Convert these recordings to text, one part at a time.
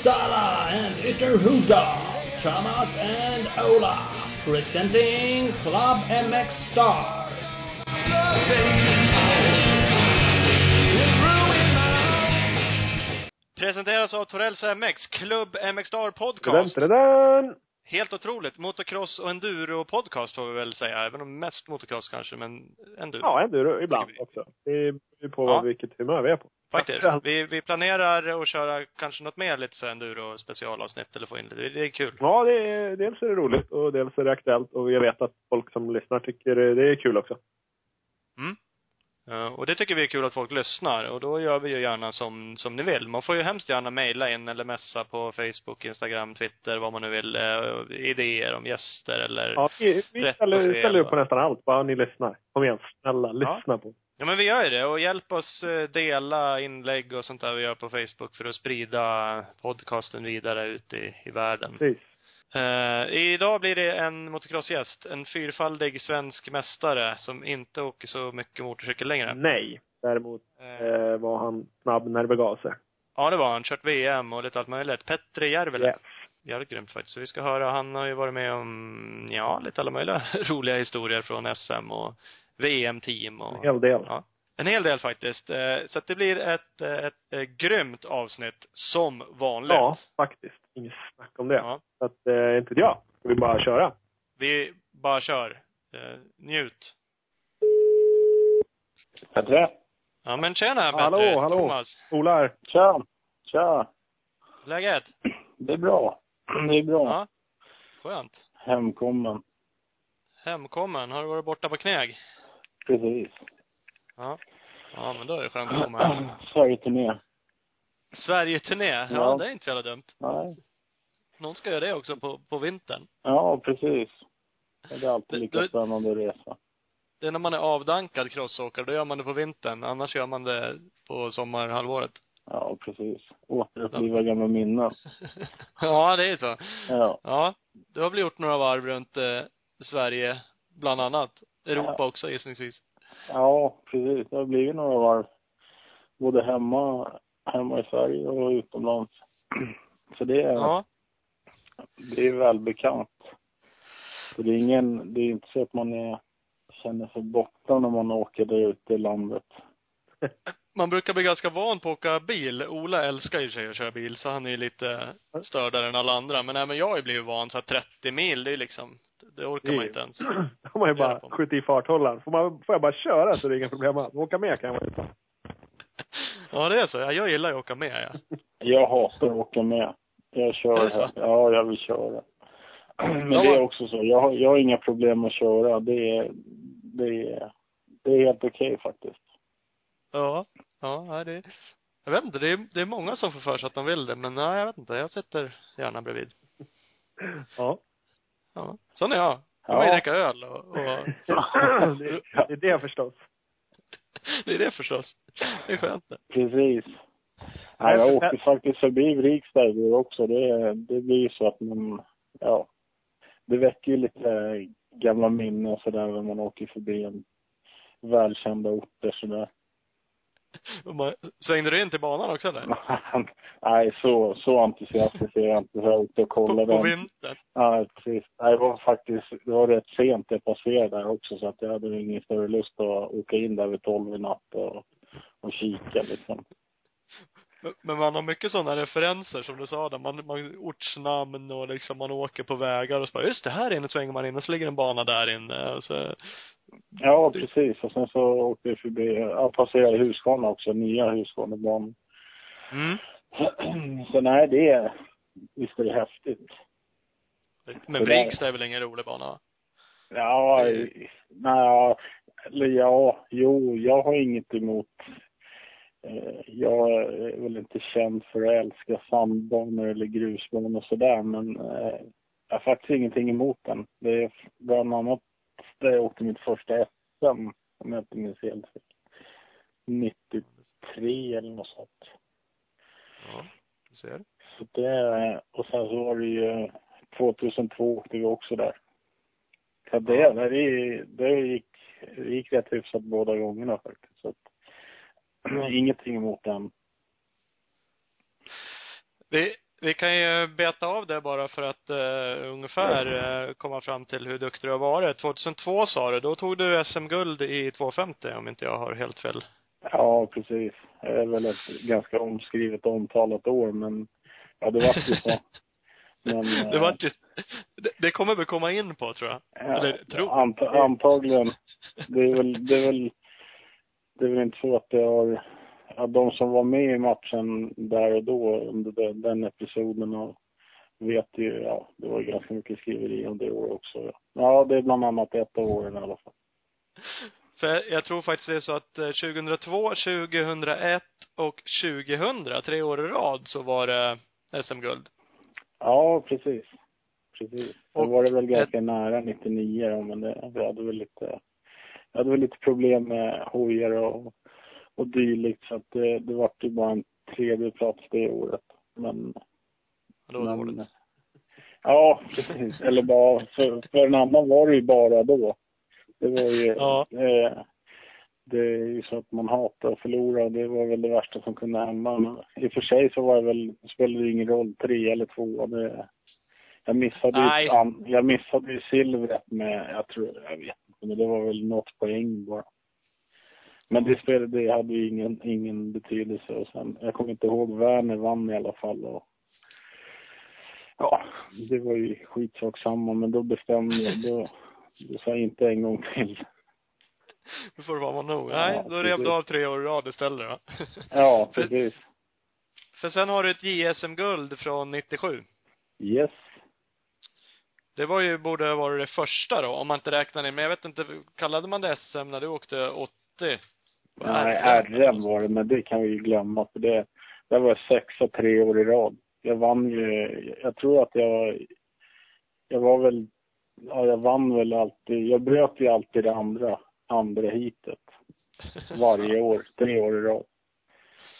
Uppsala and Ytterhuda, Thomas and Ola, presenting Club MX Star. Presenteras av Torells MX, Klubb MX Star Podcast. Helt otroligt. Motocross och enduro-podcast får vi väl säga. Även om mest motocross kanske, men enduro. Ja, enduro ibland också. Det beror på Ja. vilket humör vi är på. Faktiskt. Ja. Vi, vi planerar att köra kanske något mer lite så enduro specialavsnitt eller få in lite. Det, är kul. Ja, det är, dels är det roligt och dels är det aktuellt och jag vet att folk som lyssnar tycker det är kul också. Eh, och det tycker vi är kul att folk lyssnar. Och då gör vi ju gärna som, som ni vill. Man får ju hemskt gärna mejla in eller messa på Facebook, Instagram, Twitter, vad man nu vill. eh, idéer om gäster eller Ja, vi vi ställer, ställer upp på nästan allt, bara ni lyssnar. Kom igen, snälla, Ja. lyssna på. Ja men vi gör ju det och hjälp oss eh, dela inlägg och sånt där vi gör på Facebook för att sprida podcasten vidare ut i, i världen. Precis. Eh, idag blir det en motocrossgäst, en fyrfaldig svensk mästare som inte åker så mycket motorcykel längre. Nej. Däremot eh, var han snabb när det begav sig. ja det var han, kört VM och lite allt möjligt. Petri Järvele. Yes. Jävligt grymt faktiskt. Så vi ska höra, han har ju varit med om, ja, lite alla möjliga roliga historier från SM och VM-team och En hel del. Ja. En hel del faktiskt. Eh, Så att det blir ett, eh, ett, ett grymt avsnitt, som vanligt. Ja, faktiskt. Inget snack om det. Ja. Så att, eh, inte jag. Ska vi bara köra? Vi bara kör. Eh, njut. Petre? Ja men tjena Hallå, Petri. hallå. Thomas. Ola här. Tja! Tja! Läget? Det är bra. Det är bra. Ja. Skönt. Hemkommen. Hemkommen. Har du varit borta på knäg? Precis. Ja. Ja men då är det skönt att komma hem. Sverigeturné. Sverige-turné. Ja, Ja. det är inte så jävla dumt. Nej. Någon ska göra det också på, på vintern. Ja, precis. Det är alltid lika spännande att resa. Det är när man är avdankad crossåkare, då gör man det på vintern. Annars gör man det på sommarhalvåret. Ja, precis. Återuppliva gamla minnen. ja, det är så. Ja. Ja, du har väl gjort några varv runt eh, Sverige, bland annat. Europa Ja. också gissningsvis. Ja, precis. Det har blivit några varv. Både hemma, hemma i Sverige och utomlands. Så det är, Ja. det är välbekant. Så det är ingen, det är inte så att man är, känner sig borta när man åker där ute i landet. Man brukar bli ganska van på att åka bil. Ola älskar ju sig att köra bil, så han är ju lite stördare än alla andra. Men även jag har ju blivit van, så att 30 mil, det är liksom, det orkar man inte ens. Då får man ju bara på. skjuta i farthållaren. Får, man, får jag bara köra så det är inga problem alls. Åka med kan jag inte. Ja, det är så. Ja, jag gillar ju att åka med, ja. Jag hatar att åka med. Jag kör det här. Ja, jag vill köra. Men det är också så. Jag har, jag har inga problem att köra. Det är, det är, det är helt okej faktiskt. Ja. Ja, det jag vet inte, det är, det är många som får för sig att de vill det, men nej, jag vet inte. Jag sitter gärna bredvid. Ja. Ja. Sån är jag. Jag vill Ja. dricka öl och, och det, det är det förstås. det är det förstås. Det är skönt det. Precis. Nej, jag åkte faktiskt förbi Vrigstad också. Det, det blir ju så att man, ja. Det väcker ju lite gamla minnen och sådär när man åker förbi en välkända orter sådär. Man, svängde du in till banan också eller? Nej, så, så entusiastisk är jag inte. Så jag och På, kollade. på den. vintern? Ja, precis. Nej, det var faktiskt, det var rätt sent jag passerade där också så att jag hade ingen större lust att åka in där vid tolv i natt och, och kika liksom. Men, man har mycket sådana referenser som du sa där, man, man ortsnamn och liksom man åker på vägar och så bara, just det, här inne svänger man in och så ligger en bana där inne och så, Ja, precis. Och sen så åkte jag förbi, jag passerade Huskvarna också, nya Huskvarnabanan. mm. Så nej, det är, visst är det häftigt. Men Så Vrigstad är väl ingen rolig bana? Ja, nej, eller ja, jo, jag har inget emot jag är väl inte känd för att älska sandbanor eller grusbanor och sådär, men eh, jag har faktiskt ingenting emot den. Det är bland annat där jag åkte mitt första SM, om jag inte minns helt fel. 93 eller något sånt. Ja, du ser. Så det, och sen så var det ju 2002 åkte vi också där. Så det, Ja. det, det, gick, det gick rätt hyfsat båda gångerna faktiskt. Så att, ingenting emot den. Det, vi kan ju beta av det bara för att uh, ungefär uh, komma fram till hur duktig du har varit. 2002 sa du, då tog du SM-guld i 250 om inte jag har helt fel. Ja, precis. Det är väl ett ganska omskrivet och omtalat år, men ja, det vart ju så. Men, det var ju, det, det kommer vi komma in på tror jag. Ja, Eller tror. Ant, antagligen. Det är väl, det är väl, det är väl inte så att det har, ja, de som var med i matchen där och då under den, den episoden och vet ju, ja, det var ganska mycket skriveri om det år också. Ja, det är bland annat ett av åren i alla fall. För jag tror faktiskt det är så att 2002, eh, 2001 och 2000, tre år i rad, så var det SM-guld. Ja, precis. Precis. Då var det väl ganska ett... nära 99 då, men det, vi hade väl lite, vi hade väl lite problem med hojar och, och dylikt så att det, det vart ju bara en tredje plats det året. Men... Det var dåligt. Ja, precis. Eller bara, för, för en annan var det ju bara då. Det var ju, ja. eh, det är ju så att man hatar att förlora och det var väl det värsta som kunde hända. Men I och för sig så var det väl, spelade det ingen roll, tre eller två. Det, jag missade ju, jag missade ju silvret med, jag tror, jag vet inte, men det var väl något poäng bara. Men det spelade, det hade ju ingen, ingen betydelse och sen, jag kommer inte ihåg, Werner vann i alla fall och ja, det var ju skitsak samma, men då bestämde jag, då, då sa jag inte en gång till. Nu får det vara nog. Nej, ja, då rev du av tre år i rad istället då. Ja, precis. För, för sen har du ett JSM-guld från 97. Yes. Det var ju, borde ha varit det första då, om man inte räknar in, men jag vet inte, kallade man det SM när du åkte 80? Nej, RM var det, men det kan vi ju glömma för det, det var sexa tre år i rad. Jag vann ju, jag tror att jag, jag var väl, ja jag vann väl alltid, jag bröt ju alltid det andra andra hitet. Varje år, tre år i rad.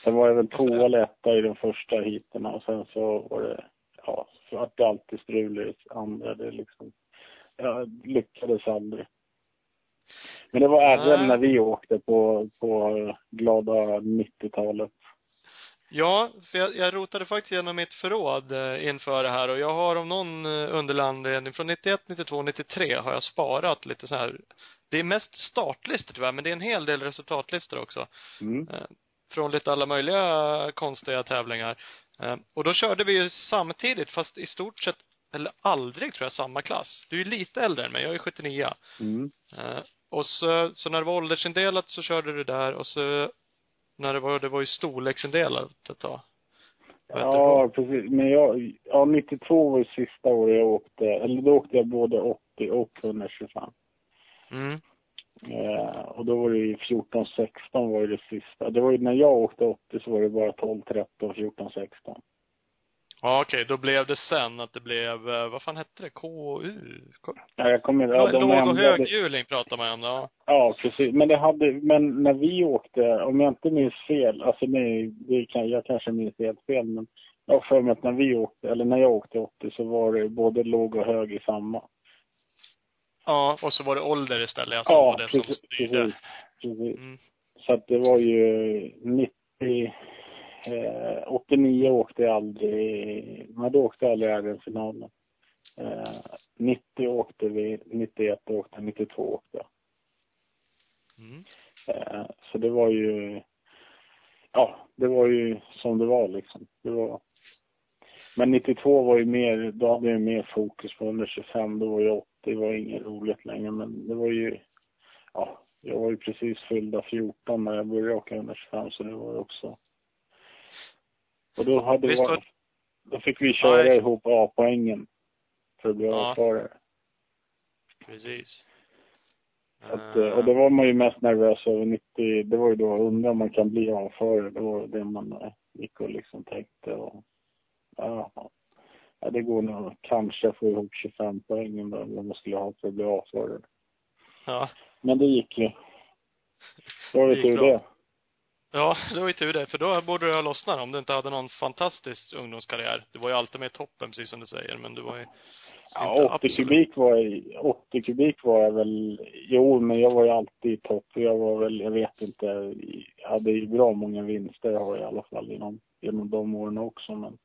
Sen var jag väl tvåa eller etta i de första hiten och sen så var det, ja, så vart det alltid strul i andra. Det liksom, jag lyckades aldrig. Men det var RM när vi åkte på, på glada 90-talet. Ja, för jag, jag rotade faktiskt igenom mitt förråd eh, inför det här och jag har av någon eh, underlig anledning från 91, 92, 93 har jag sparat lite så här det är mest startlistor tyvärr, men det är en hel del resultatlistor också. Mm. Eh, från lite alla möjliga konstiga tävlingar. Eh, och då körde vi ju samtidigt, fast i stort sett, eller aldrig tror jag, samma klass. Du är lite äldre än mig, jag är 79. Mm. Eh, och så, så när det var åldersindelat så körde du där och så när det var, det var ju storleksindelat ett tag. Ja, precis. Men jag, ja 92 var ju sista året jag åkte, eller då åkte jag både 80 och 125. Mm. Eh, och då var det ju 14-16 var ju det sista. Det var ju när jag åkte 80 så var det bara 12-13, 14-16. Ja, okej. Då blev det sen att det blev, eh, vad fan hette det? KU? Ja, jag kommer ja, Låg och höghjuling pratar man om ja. Ja, precis. Men det hade, men när vi åkte, om jag inte minns fel, alltså nej, det kan, jag kanske minns helt fel, men jag har för mig att när vi åkte, eller när jag åkte 80 så var det både låg och hög i samma. Ja, och så var det ålder istället, alltså ja, var det precis, som styrde. Precis. Mm. Så att det var ju 90, eh, 89 åkte jag aldrig, nej då åkte jag aldrig RM-finalen. Eh, 90 åkte vi, 91 åkte 92 åkte jag. Mm. Eh, så det var ju, ja, det var ju som det var liksom. Det var, men 92 var ju mer, då hade jag mer fokus på 125, då var jag det var inget roligt längre, men det var ju, ja, jag var ju precis fyllda 14 när jag började åka 125, så det var ju också. Och då hade Visst, var, då fick vi köra ja, ihop A-poängen för att bli ja. A-förare. Precis. Att, uh. Och då var man ju mest nervös över 90, det var ju då undra om man kan bli A-förare, det var det man eh, gick och liksom tänkte och, ja, det går nog kanske att få ihop 25 poäng vad man skulle ha för att bli A-förare. Ja. Men det gick ju. Då var det tur det. Ja, det var ju tur det, för då borde det ha lossnat om du inte hade någon fantastisk ungdomskarriär. Du var ju alltid med i toppen, precis som du säger, men du var ju Ja, 80 kubik var jag, 80 kubik var jag väl, jo men jag var ju alltid i topp. Jag var väl, jag vet inte, jag hade ju bra många vinster har jag i alla fall genom, genom de åren också men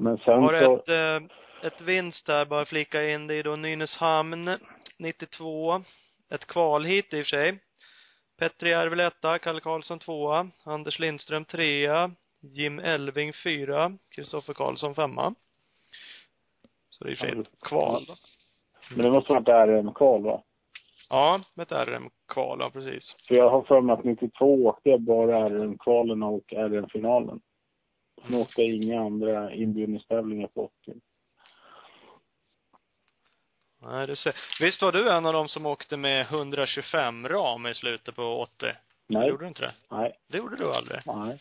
Men sen Har så, ett, eh, ett vinst där, bara flika in, det är då Nynäshamn 92. Ett kvalhit i och för sig. Petri Järvel etta, Kalle Karlsson tvåa, Anders Lindström trea, Jim Elving fyra, Kristoffer Karlsson femma. Så det är i och för sig ett kval då. men det måste varit RM-kval va? Ja, med ett RM-kval, ja precis. För jag har för mig att 92 åkte jag bara RM-kvalen och RM-finalen. Sen åkte inga andra inbjudningstävlingar på 80. Nej, du ser. Visst var du en av dem som åkte med 125 ram i slutet på 80? Nej, Gjorde du inte det? nej, Det gjorde du aldrig? nej.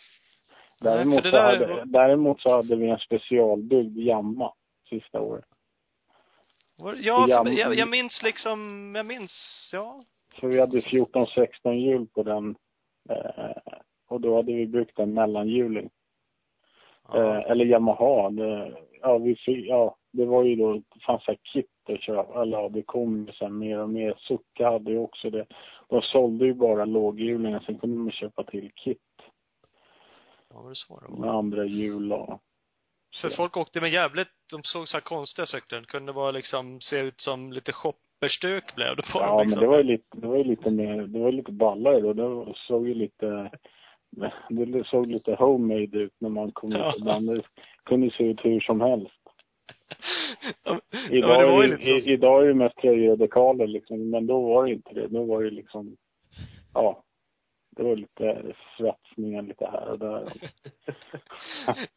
Däremot, så där- hade, däremot så hade vi en specialbyggd jamma sista året. Var, ja, Jam- jag, jag minns liksom, jag minns, ja. Så vi hade 14-16 hjul på den. Eh, och då hade vi byggt en mellanhjuling. Ja. Eh, eller Yamaha. Det, ja, vi, fick- ja, det var ju då, det fanns här kit att köpa. Eller ja, det kom ju sen mer och mer. Succa hade ju också det. De sålde ju bara låghjulingar. Sen kunde man köpa till kit Ja, var det så det med andra hjul och För folk åkte med jävligt, de såg så här konstiga cyklar. Det kunde vara liksom, se ut som lite shopperstuk blev det på dem Ja, liksom. men det var ju lite, det var ju lite mer, det var ju lite ballare då. Det såg ju lite, det såg lite homemade ut när man kom Ja. ut. Det kunde se ut hur som helst. ja, Idag, var är, i, idag är det mest tröjor och dekaler liksom, men då var det inte det. Då var det liksom, ja, det var lite svetsningar lite här och där.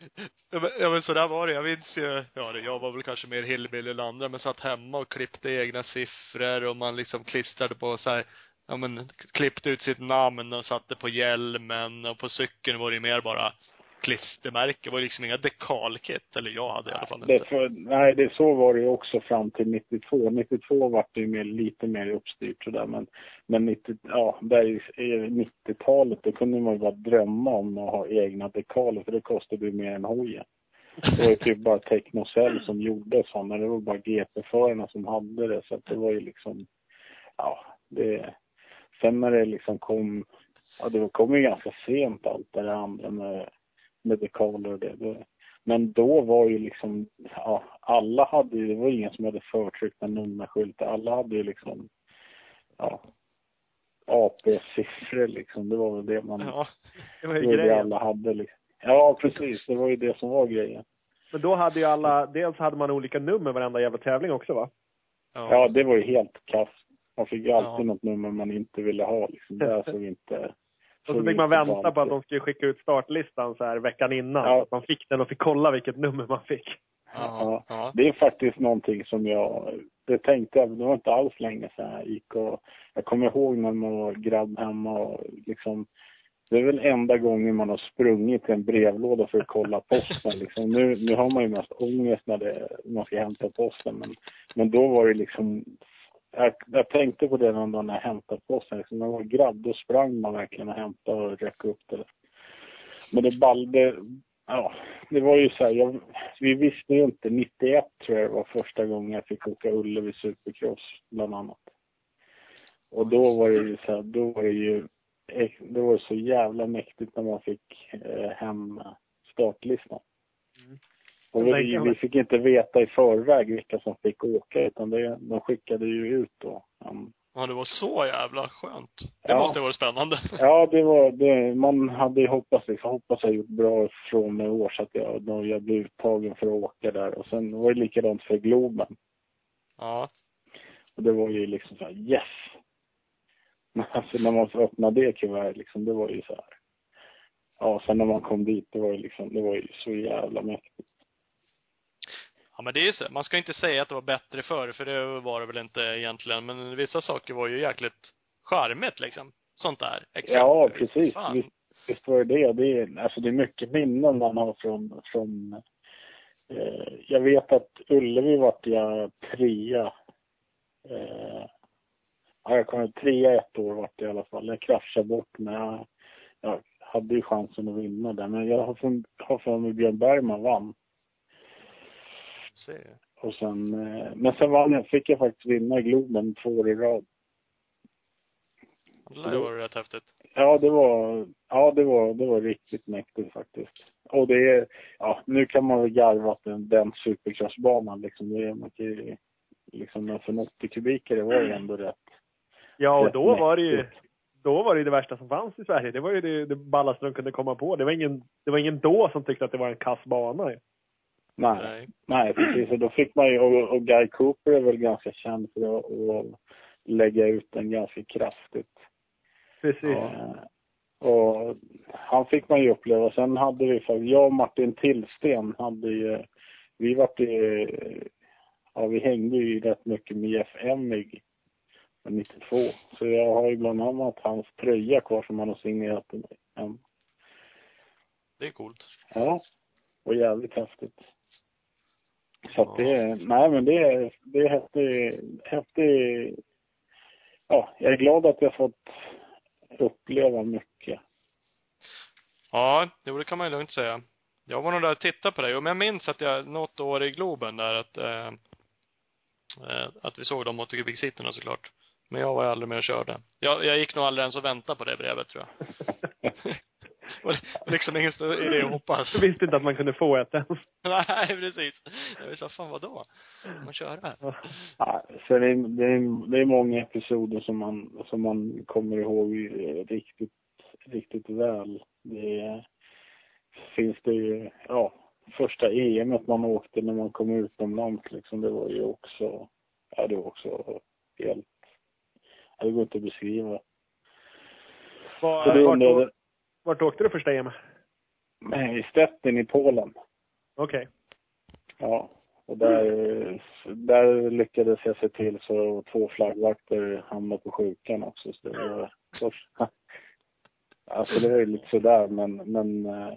Ja men, ja så där var det. Jag minns ju, ja jag var väl kanske mer hillbilly än andra, men satt hemma och klippte egna siffror och man liksom klistrade på så här, ja men, klippte ut sitt namn och satte på hjälmen och på cykeln var det ju mer bara klistermärke. Det var liksom inga dekalkit, eller jag hade i alla fall Det inte. för, nej, det så var det ju också fram till 92. 92 var det ju mer, lite mer uppstyrt sådär, men, men 90, ja, där i i 90-talet, då kunde man ju bara drömma om att ha egna dekaler, för det kostade ju mer än hojen. Det var ju typ bara Technocell som gjorde sådana, det var bara GP-förarna som hade det, så att det var ju liksom, ja, det, sen när det liksom kom, ja det kom ju ganska sent allt det där andra med, med dekaler och det, det men då var ju liksom, ja, alla hade ju, det var ingen som hade förtryckta nummerskyltar. Alla hade ju liksom, ja, AP-siffror liksom. Det var väl det man, Ja. Det var ju det grejen. alla hade liksom. Ja, precis. Det var ju det som var grejen. Men då hade ju alla, dels hade man olika nummer varenda jävla tävling också va? Ja, det var ju helt kass. Man fick ju alltid Ja. något nummer man inte ville ha liksom. Det såg inte... Och så fick man vänta på att de skulle skicka ut startlistan så här veckan innan. Ja. Så att man fick den och fick kolla vilket nummer man fick. Ja. Ja. Det är faktiskt någonting som jag, det tänkte jag, det var inte alls länge sedan jag gick och, jag kommer ihåg när man var grabb hemma och liksom, det är väl enda gången man har sprungit till en brevlåda för att kolla posten liksom. Nu, nu har man ju mest ångest när det, man ska hämta posten men, men då var det liksom, jag, jag tänkte på det liksom, någon dag när jag hämtade posten, liksom, när man var grabb då sprang man verkligen och hämtade och räckte upp det. Men det ballade, ja, det var ju så här, jag, vi visste ju inte, 91 tror jag det var första gången jag fick åka Ullevi Supercross bland annat. Och då var det ju så här, då var det ju, eh, det var så jävla mäktigt när man fick eh, hem startlistan. Och vi, vi fick inte veta i förväg vilka som fick åka utan det, de skickade ju ut då. Um, Ja, det var så jävla skönt. Det Ja. måste ha varit spännande. Ja, det var det. Man hade ju hoppats, liksom, hoppas jag gjort bra från mig år så att jag, då jag blev uttagen för att åka där. Och sen var det likadant för Globen. Ja. Och det var ju liksom så här, yes! Alltså när man öppnade det kuvertet liksom, det var ju så här. Ja, sen när man kom dit, det var ju liksom, det var ju så jävla mäktigt. Ja, men det är ju så. Man ska inte säga att det var bättre förr, för det var det väl inte egentligen. Men vissa saker var ju jäkligt charmigt liksom. Sånt där. Ja, exempelvis. precis. Fan. Visst, visst var det det. det är, alltså det är mycket minnen man har från, från eh, jag vet att Ullevi vart jag trea. Eh, ja, jag kom trea ett år vart det i alla fall. Jag kraschade bort men jag, jag hade ju chansen att vinna där. Men jag har för, har för mig Björn Bergman vann. Se. Och sen, eh, men sen vann jag, fick jag faktiskt vinna i Globen två år i rad. Det ju vara rätt häftigt. Ja, det var, ja, det var, det var riktigt mäktigt faktiskt. Och det är, ja, nu kan man väl garva att den, den supercrossbanan liksom, det är mycket, liksom, men för en 80 kubikare var det ändå rätt. Ja, och rätt då var det ju, då var det ju det värsta som fanns i Sverige. Det var ju det, det ballaste de kunde komma på. Det var ingen, det var ingen då som tyckte att det var en kass bana ju. Nej, Nej. nej, precis. Och då fick man ju, och, och Guy Cooper är väl ganska känd för att, att lägga ut den ganska kraftigt. Precis. Eh, och han fick man ju uppleva. Sen hade vi faktiskt, jag och Martin Tillsten hade ju, vi vart ju, ja vi hängde ju rätt mycket med Jeff Emig 92. Så jag har ju bland annat hans tröja kvar som han har signerat till mig. Det är coolt. Ja, och jävligt häftigt. Så att det, nej men det är, det är häftigt, häftigt. Ja, jag är glad att jag fått uppleva mycket. Ja, jo, det kan man ju lugnt säga. Jag var nog där och tittade på dig. Och jag minns att jag, något år i Globen där, att, eh, eh, att vi såg de 80 kubiksitterna såklart. Men jag var aldrig med och körde. Jag, jag gick nog aldrig ens och väntade på det brevet, tror jag. och var liksom ingen större idé att hoppas. Jag visste inte att man kunde få ett ens. Nej, precis. Jag sa, fan vadå? Man kör här. Ja, så det, är, det, är, det är många episoder som man, som man kommer ihåg eh, riktigt, riktigt väl. Det är, finns det ju, ja, första EMet man åkte när man kom utomlands liksom, det var ju också, ja det var också helt, ja, det går inte att beskriva. Så Var, det vart, åkte du första EM? i Stettin i Polen. Okej. Ja, och där, där lyckades jag se till så två flaggvakter hamnade på sjukan också. Så det var, så, alltså det var ju lite sådär men, men eh,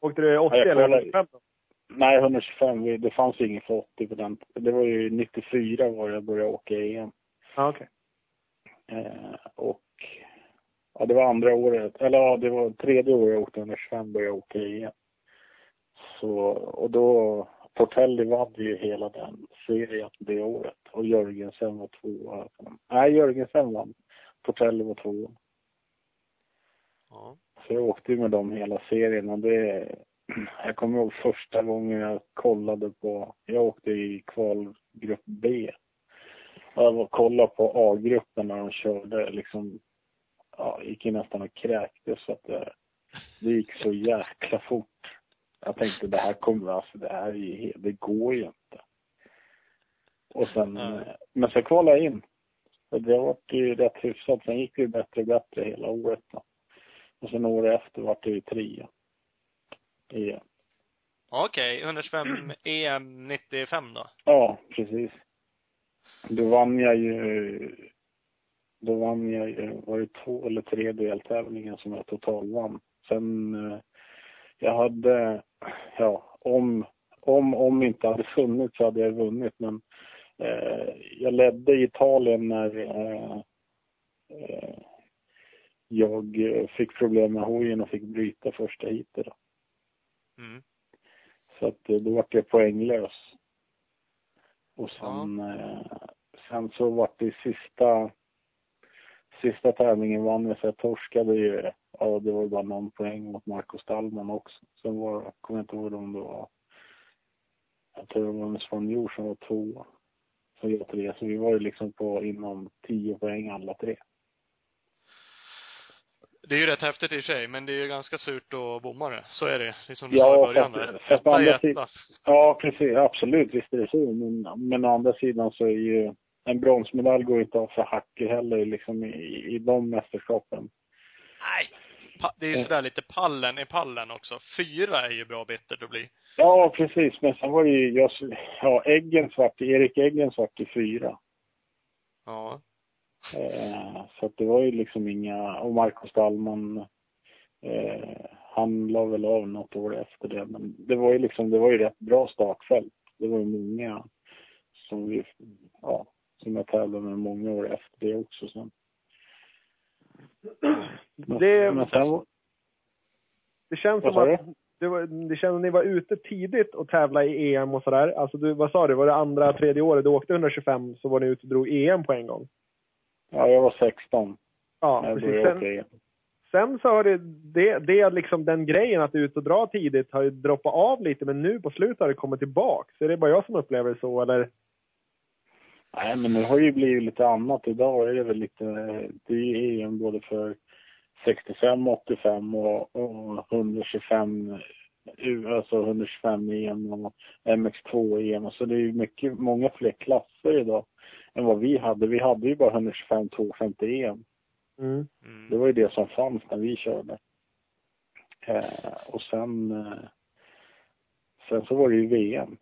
Åkte du 80 Ja, jag eller kollar. 125 då? nej 125, vi- det fanns ju inget för 80 på den. Det var ju 94 var jag började åka EM. Ja, okej. Eh, och ja, det var andra året, eller ja, det var tredje året jag åkte 125 började jag åka EM. Så, och då, Portelli vann ju hela den serien det året och Jörgensen var tvåa. Nej, Jörgensen vann. Portelli var tvåa. Ja. Så jag åkte ju med dem hela serien och det, jag kommer ihåg första gången jag kollade på, jag åkte i kvalgrupp B. Och jag var och kollade på A-gruppen när de körde liksom, ja, gick ju nästan och kräktes för att det, det gick så jäkla fort. Jag tänkte det här kommer, alltså det här är ju, he- det går ju inte. Och sen, eh, men så kvalade jag in. Så det var ju rätt hyfsat. Sen gick det ju bättre och bättre hela året då. Och sen året efter var det ju trea. Ja. Okej, 125 EM 95 då? ja, precis. Då vann jag ju, då vann jag ju, var det två eller tre deltävlingar som jag total vann. Sen, eh, jag hade, ja, om, om, om inte hade funnits så hade jag vunnit men eh, jag ledde Italien när eh, eh, jag eh, fick problem med hojen och fick bryta första heatet. Mm. Så att eh, då vart jag poänglös. Och sen, eh, sen så vart det sista, sista tävlingen vann jag så jag torskade ju, ja det var bara någon poäng mot Marco Stallman också. Sen var, kommer jag inte ihåg om det var, jag tror det var en spanjor som var två. Så jag tre, så vi var ju liksom på inom tio poäng alla tre. Det är ju rätt häftigt i sig, men det är ju ganska surt att bomma det. Så är det. Det är som du Ja, sa i början där. Etta etta. Ja, precis. Absolut, visst är det så. Men, men å andra sidan så är ju en bronsmedalj går inte av för hacker heller liksom i, i de mästerskapen. Nej! Det är ju sådär lite pallen i pallen också. Fyra är ju bra bittert att bli. Ja, precis. Men sen var det ju, jag, ja, Eggen svart, Erik Eggen svart i fyra. Ja. Eh, så att det var ju liksom inga, och Marcus Stallman, eh, han la väl av något år efter det. Men det var ju liksom, det var ju rätt bra startfält. Det var ju många som vi, ja, som jag tävlade med många år efter det också sen. Det- men sen, Det känns som att det, var, det känns att ni var ute tidigt och tävla i EM och sådär. Alltså du, vad sa du, var det andra, tredje året du åkte 125 så var ni ute och drog EM på en gång? ja, jag var 16. Ja, när jag precis. började åka Sen, igen. sen så har det, det, det liksom den grejen att ut och dra tidigt har ju droppat av lite, men nu på slutet har det kommit tillbaka. Så är det bara jag som upplever det så, eller? Nej, men nu har det ju blivit lite annat. Idag är det väl lite, det är EM både för 65, 85 och, och 125, U- alltså 125 EM och MX2 EM. Så det är ju mycket, många fler klasser idag än vad vi hade. Vi hade ju bara 125, 250 EM. Mm. Mm. Det var ju det som fanns när vi körde. Eh, och sen, eh, sen så var det ju VM.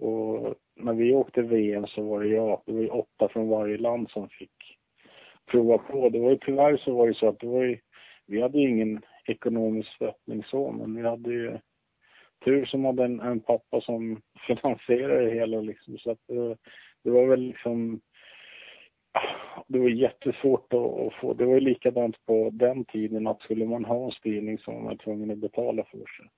Och när vi åkte VM så var det ja, det var åtta från varje land som fick prova på. Det var ju tyvärr så var det så att det var ju, vi hade ju ingen ekonomisk stöttning så, men vi hade ju tur som hade en, en pappa som finansierade det hela liksom. Så att det, det var väl liksom ah, det var jättesvårt att, att få. Det var ju likadant på den tiden att skulle man ha en styrning så var man tvungen att betala för sig.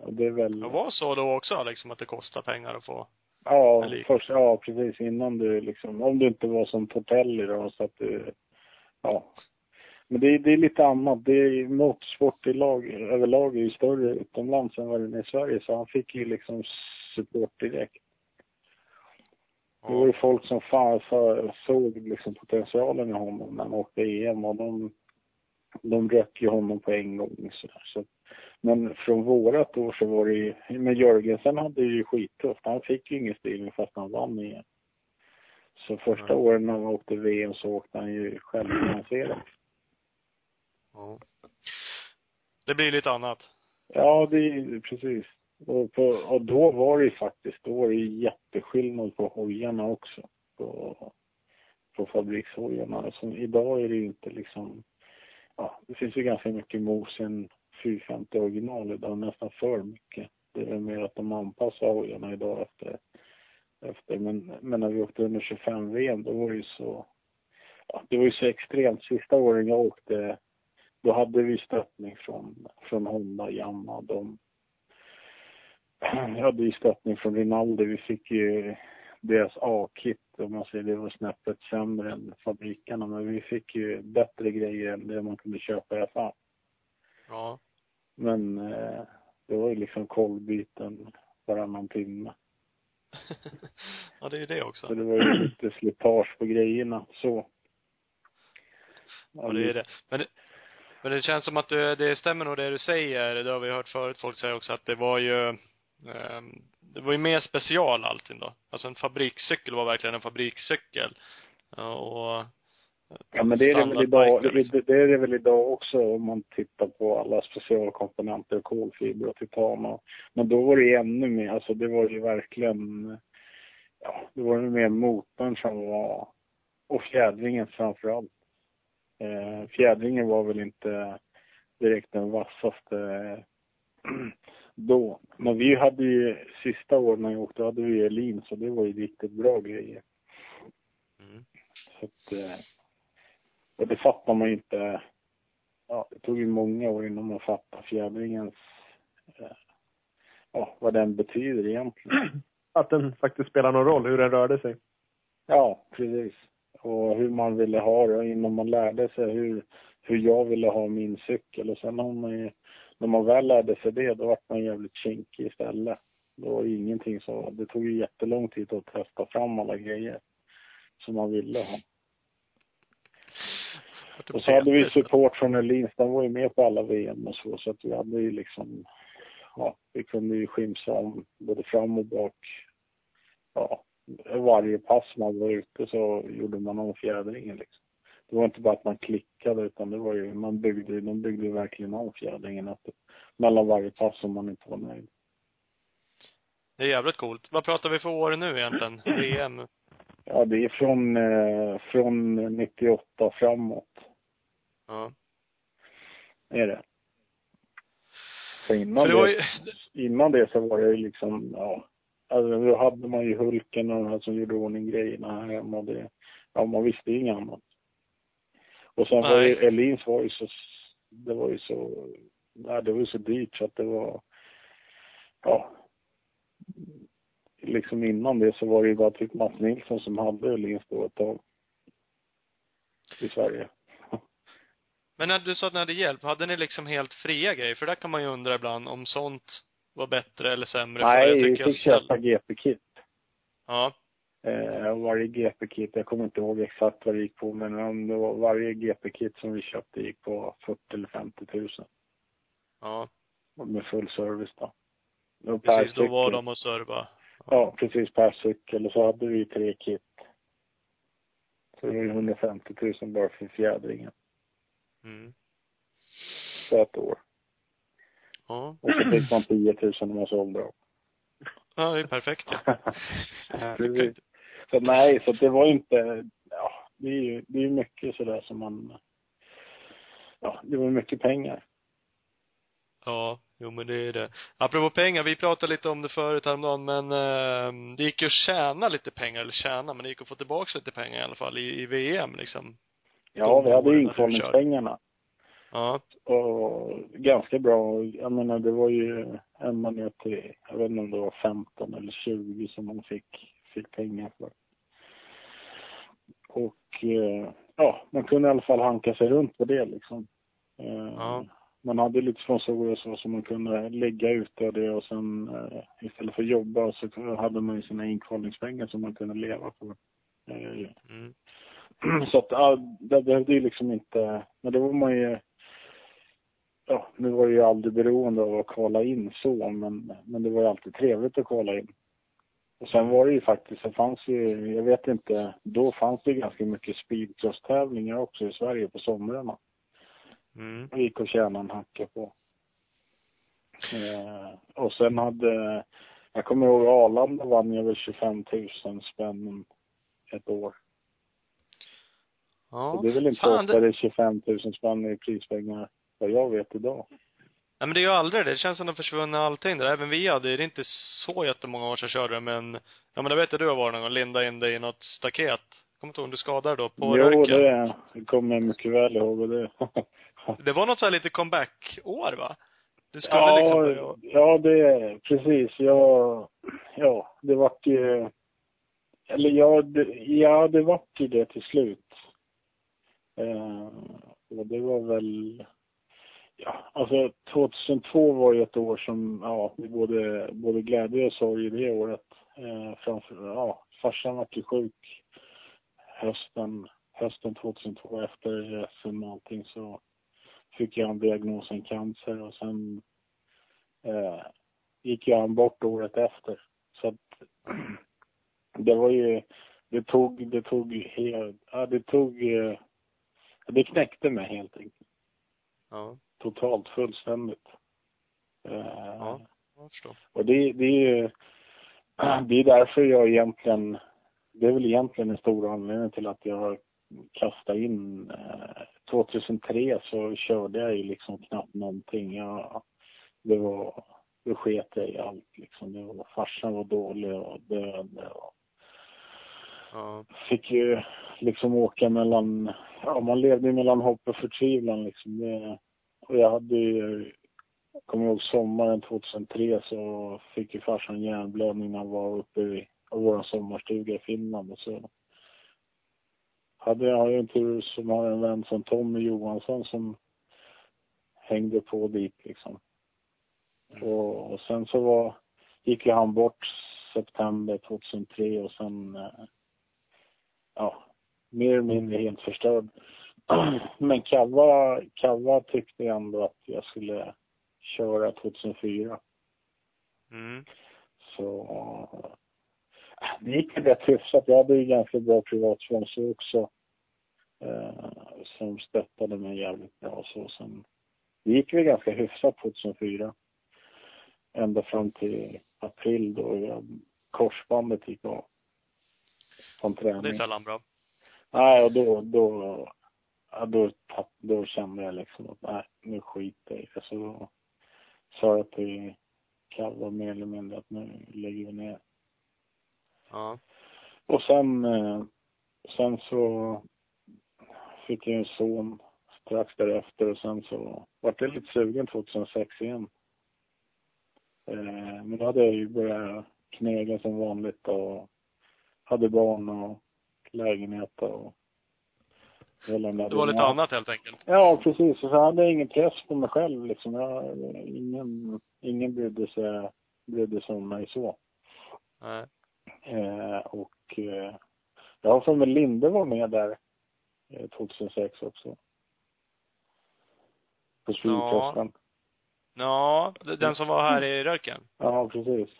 Och det är väl... Det var så då också liksom att det kostar pengar att få Ja, först, ja, precis innan du liksom, om du inte var som Tortelli då så att du, ja. Men det, är- det är lite annat. Det är motorsport i lag, överlag är ju större utomlands än vad den är i Sverige så han fick ju liksom support direkt. Det var ju folk som fan så, såg liksom potentialen i honom när han åkte EM och de, de rök ju honom på en gång. Så, där. så Men från vårat år så var det ju, men Jörgensen hade ju skittufft. Han fick ju ingen styrning fast han vann EM. Så första Mm. åren när han åkte VM så åkte han ju självfinansierat. Ja. Det blir lite annat. Ja, det är precis. Och, på, och då var det ju faktiskt, då var det jätteskillnad på hojarna också. På, på fabrikshojarna. Som, idag är det ju inte liksom, ja, det finns ju ganska mycket mos 450 original idag, nästan för mycket. Det är mer att de anpassar hojarna idag efter, efter men, men när vi åkte under 25 VM, då var det ju så, ja, det var ju så extremt. Sista åren jag åkte, då hade vi stöttning från, från Honda, Yamaha, de jag hade ju stöttning från Rinaldi. Vi fick ju deras A-kit, om man säger det var snäppet sämre än fabrikerna. Men vi fick ju bättre grejer än det man kunde köpa i affär. Ja. Men eh, det var ju liksom kolvbyten varannan timme. ja, det är ju det också. Så det var ju lite slitage på grejerna så. Ja, det är det. Men det, men det känns som att det, det stämmer nog det du säger. Det har vi hört förut folk säga också att det var ju ehm, det var ju mer special allting då. Alltså en fabrikscykel var verkligen en fabrikscykel. Och Ja men det är det väl idag, standardbikar, liksom. det, det är det väl idag också om man tittar på alla specialkomponenter, kolfiber och titan och, Men då var det ju ännu mer, alltså det var ju verkligen, ja, det var ju mer motorn som var, och fjädringen framför allt. Eh, fjädringen var väl inte direkt den vassaste då. Men vi hade ju, sista åren när jag åkte, hade vi Elin så det var ju riktigt bra grejer. Mm. Så att, eh, och det fattar man ju inte. Ja, det tog ju många år innan man fattade fjädringens, eh, ja, vad den betyder egentligen. Att den faktiskt spelar någon roll, hur den rörde sig. Ja, precis. Och hur man ville ha det innan man lärde sig hur, hur jag ville ha min cykel. Och sen har man ju, när man väl lärde sig det, då vart man jävligt kinkig istället. Det var ingenting så, det tog ju jättelång tid att testa fram alla grejer som man ville ha. Och så hade vi support från Öhlins, den var ju med på alla VM och så, så att vi hade ju liksom, ja, vi kunde ju skimsa om både fram och bak. Ja, varje pass man var ute så gjorde man om fjädringen liksom. Det var inte bara att man klickade utan det var ju, man byggde, de byggde ju verkligen om fjädringen mellan varje pass om man inte var nöjd. Det är jävligt coolt. Vad pratar vi för år nu egentligen? VM? Ja, det är från, eh, från 98 framåt. Ja. Är det. För innan, det ju, innan det så var det ju liksom, ja. Alltså då hade man ju Hulken och de här som gjorde ordning grejerna här hemma. Det, ja, man visste ju inget annat. Och sen var ju. Elins var ju så, det var ju så, nej, det var ju så dyrt så att det var, ja. Liksom innan det så var det ju bara typ Mats Nilsson som hade Elins då ett tag. I Sverige. Men när du sa att ni hade hjälp, hade ni liksom helt fria grejer? För där kan man ju undra ibland om sånt var bättre eller sämre. Nej, vi fick jag köpa GP-kit. Ja. Eh, varje GP-kit, jag kommer inte ihåg exakt vad det gick på, men om det var varje GP-kit som vi köpte gick på 40 eller 50 000. Ja. Med full service då. Precis, då var de och serva. Ja, precis per cykel. Och så hade vi tre kit. Så det var ju 150 000 bara för fjädringen. Mm. På ett år. Ja. Och så fick man 10 000 när man sålde dem. Ja, det är perfekt ja. Precis. Så nej, så det var inte, ja, det är ju, det är mycket sådär som man, ja, det var mycket pengar. Ja, jo men det är det. Apropå pengar, vi pratade lite om det förut häromdagen, men eh, det gick ju att tjäna lite pengar, eller tjäna, men det gick att få tillbaka lite pengar i alla fall i, i VM liksom. Ja, vi hade inkvalningspengarna. Ja. Och ganska bra. Jag menar, det var ju ända ner till, jag vet inte om det var 15 eller 20 som man fick, fick pengar för. Och eh, ja, man kunde i alla fall hanka sig runt på det liksom. Eh, Ja. Man hade lite sponsorer så som man kunde lägga ut det och sen eh, istället för att jobba så hade man ju sina inkvalningspengar som man kunde leva på. Eh, Mm. så att, ja, det behövde ju liksom inte, men då var man ju, ja, nu var det ju aldrig beroende av att kvala in så, men, men det var ju alltid trevligt att kvala in. Och sen var det ju faktiskt, det fanns ju, jag vet inte, då fanns det ganska mycket speedcross-tävlingar också i Sverige på somrarna. Mm. Att tjäna en hacka på. Eh, och sen hade, jag kommer ihåg Arlanda vann ju över 25 000 spänn ett år. Ja. Och det är väl inte Fan, ofta det, är 25 000 spänn i prispengar, vad jag vet idag. nej men det är ju aldrig det. Det känns som det har försvunnit allting där. Även vi hade, det är inte så jättemånga år sedan jag körde men, ja men det vet jag du har varit någon gång, linda in dig i något staket. Kommer inte ihåg om du skadade då på jo, Röken. det, det kommer jag mycket väl ihåg och det. Det var något så här lite comeback-år va? Du skulle ja, liksom börja... ja, det, precis. Jag, ja, det vart ju, eller ja, det, ja, det vart ju det till slut. Eh, och det var väl, ja, alltså 2002 var ju ett år som, ja, det både, både glädje och sorg i det året. Eh, framför, ja, farsan vart ju sjuk hösten, hösten 2002 efter SM och allting så fick jag en diagnosen cancer och sen eh, gick jag han bort året efter. Så att det var ju, det tog, det tog helt, ja det tog, eh, det knäckte mig helt enkelt. Ja. Totalt, fullständigt. Eh, Ja. Jag förstår. och det, det är ju, det är därför jag egentligen, det är väl egentligen en stor anledning till att jag kastat in, eh, 2003 så körde jag ju liksom knappt någonting. Jag, det var, då sket jag i allt liksom. Det var, farsan var dålig och döende och Ja. fick ju liksom åka mellan, ja man levde ju mellan hopp och förtvivlan liksom. Det, och jag hade ju, jag kommer ihåg sommaren 2003 så fick ju farsan hjärnblödning när han var uppe i vår sommarstuga i Finland och så hade jag har en tur som har en vän som Tommy Johansson som hängde på dit liksom. Och, och sen så var, gick ju han bort september 2003 och sen, eh, ja, mer eller mindre helt förstörd. Men Kava, Kava tyckte ändå att jag skulle köra 2004. Mm. Så äh, det gick ju rätt hyfsat. Jag hade ju ganska bra privatsponsor också. Eh, som stöttade mig jävligt bra. Så sen, det gick väl ganska hyfsat 2004. Ända fram till april då jag, korsbandet gick av. Från träning. Det är sällan bra. Nej, och då, då, ja, då, tapp, då kände jag liksom att nej, nu skiter jag. Så då sa jag till Kalle mer eller mindre att nu lägger vi ner. Ja. Och sen, eh, sen så fick jag en son strax därefter och sen så vart jag lite sugen 2006 igen. Eh, men då hade jag ju börjat knega som vanligt och hade barn och lägenhet och hela den där Det var lite annat helt enkelt. Ja, precis. Och så hade jag ingen press på mig själv liksom. Jag, ingen, ingen brydde sig, brydde sig om mig så. Nej. Eh, och eh, jag har för mig Linde var med där 2006 också. På Swedfesten. Ja, d- den som var här i Röken? Ja. precis.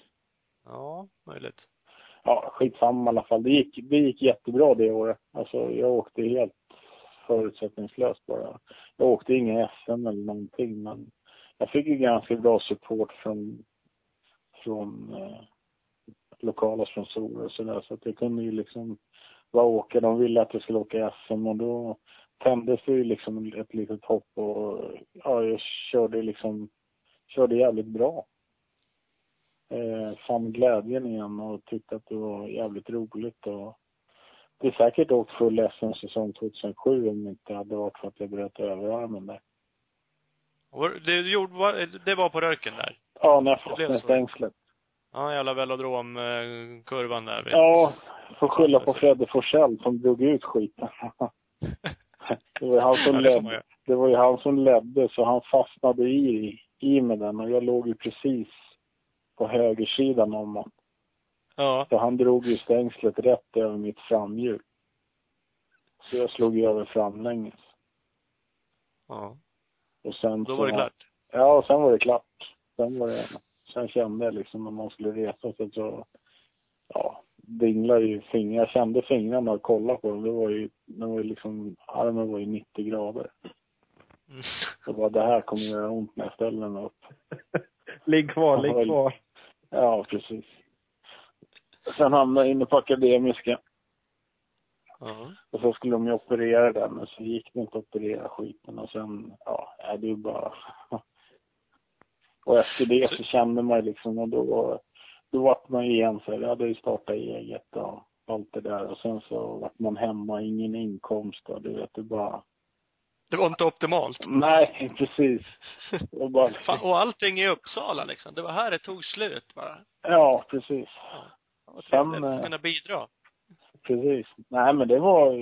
Ja, möjligt. Ja, skitsamma i alla fall. Det gick, det gick jättebra det året. Alltså jag åkte helt förutsättningslöst bara. Jag åkte inga SM eller någonting men jag fick ju ganska bra support från, från eh, lokala sponsorer och sådär så att jag kunde ju liksom bara åka. De ville att jag skulle åka SM och då tändes det ju liksom ett litet hopp och ja, jag körde liksom, körde jävligt bra. Eh, fann glädjen igen och tyckte att det var jävligt roligt och det är säkert åkt full SM-säsong 2007 om det inte hade varit för att jag bröt överarmen där. Det, gjorde, det var på Röken där? Ja, när jag fastnade i stängslet. Ja, jävla velodromkurvan där. Ja, får skylla på Fredde Forsell som drog ut skiten. Det var ju han som ledde. Det var ju han som ledde så han fastnade i, i med den och jag låg ju precis på högersidan om honom. Ja. Så han drog ju stängslet rätt över mitt framhjul. Så jag slog ju över framlänges. ja. Och sen Då var det klart. Ja, och sen var det klart. Sen var det, sen kände jag liksom när man skulle resa sig så, ja, dinglade ju fingrar. Jag kände fingrarna och kollade på dem. Det var ju, det var ju liksom, armen var ju 90 grader. Mm. Så bara, det här kommer göra ont när jag ställer mig upp. Ligg kvar, ligg kvar. Ja, precis. Sen hamnade jag inne på Akademiska. Ja. Och så skulle de ju operera den, men så gick det inte att operera skiten. Och sen, ja, det är ju bara... Och efter det så kände man liksom, och då, då vart man ju igen så jag hade ju startat eget och allt det där. Och sen så vart man hemma, ingen inkomst och du vet, det bara... Det var inte optimalt. Nej, precis. Och bara, Fan, och allting i Uppsala liksom. Det var här det tog slut bara. ja, precis. Vad Sen, att eh, kunna bidra. Precis. Nej, men det var,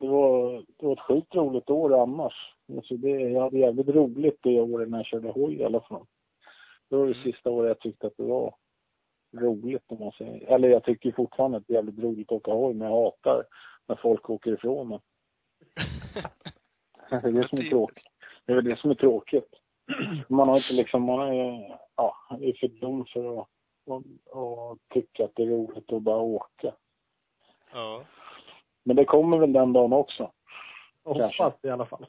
det var, det var ett sjukt roligt år annars. Alltså det, jag hade jävligt roligt det året när jag körde hoj i alla fall. Det var det Mm. sista året jag tyckte att det var roligt om man säger. Eller jag tycker fortfarande att det är jävligt roligt att åka hoj, men jag hatar när folk åker ifrån mig. Det är det som är tråkigt. Det är väl det som är tråkigt. Man har inte liksom, man är, ja, är för dum för att och, och tycka att det är roligt att bara åka. Ja. Men det kommer väl den dagen också. Hoppas i alla fall.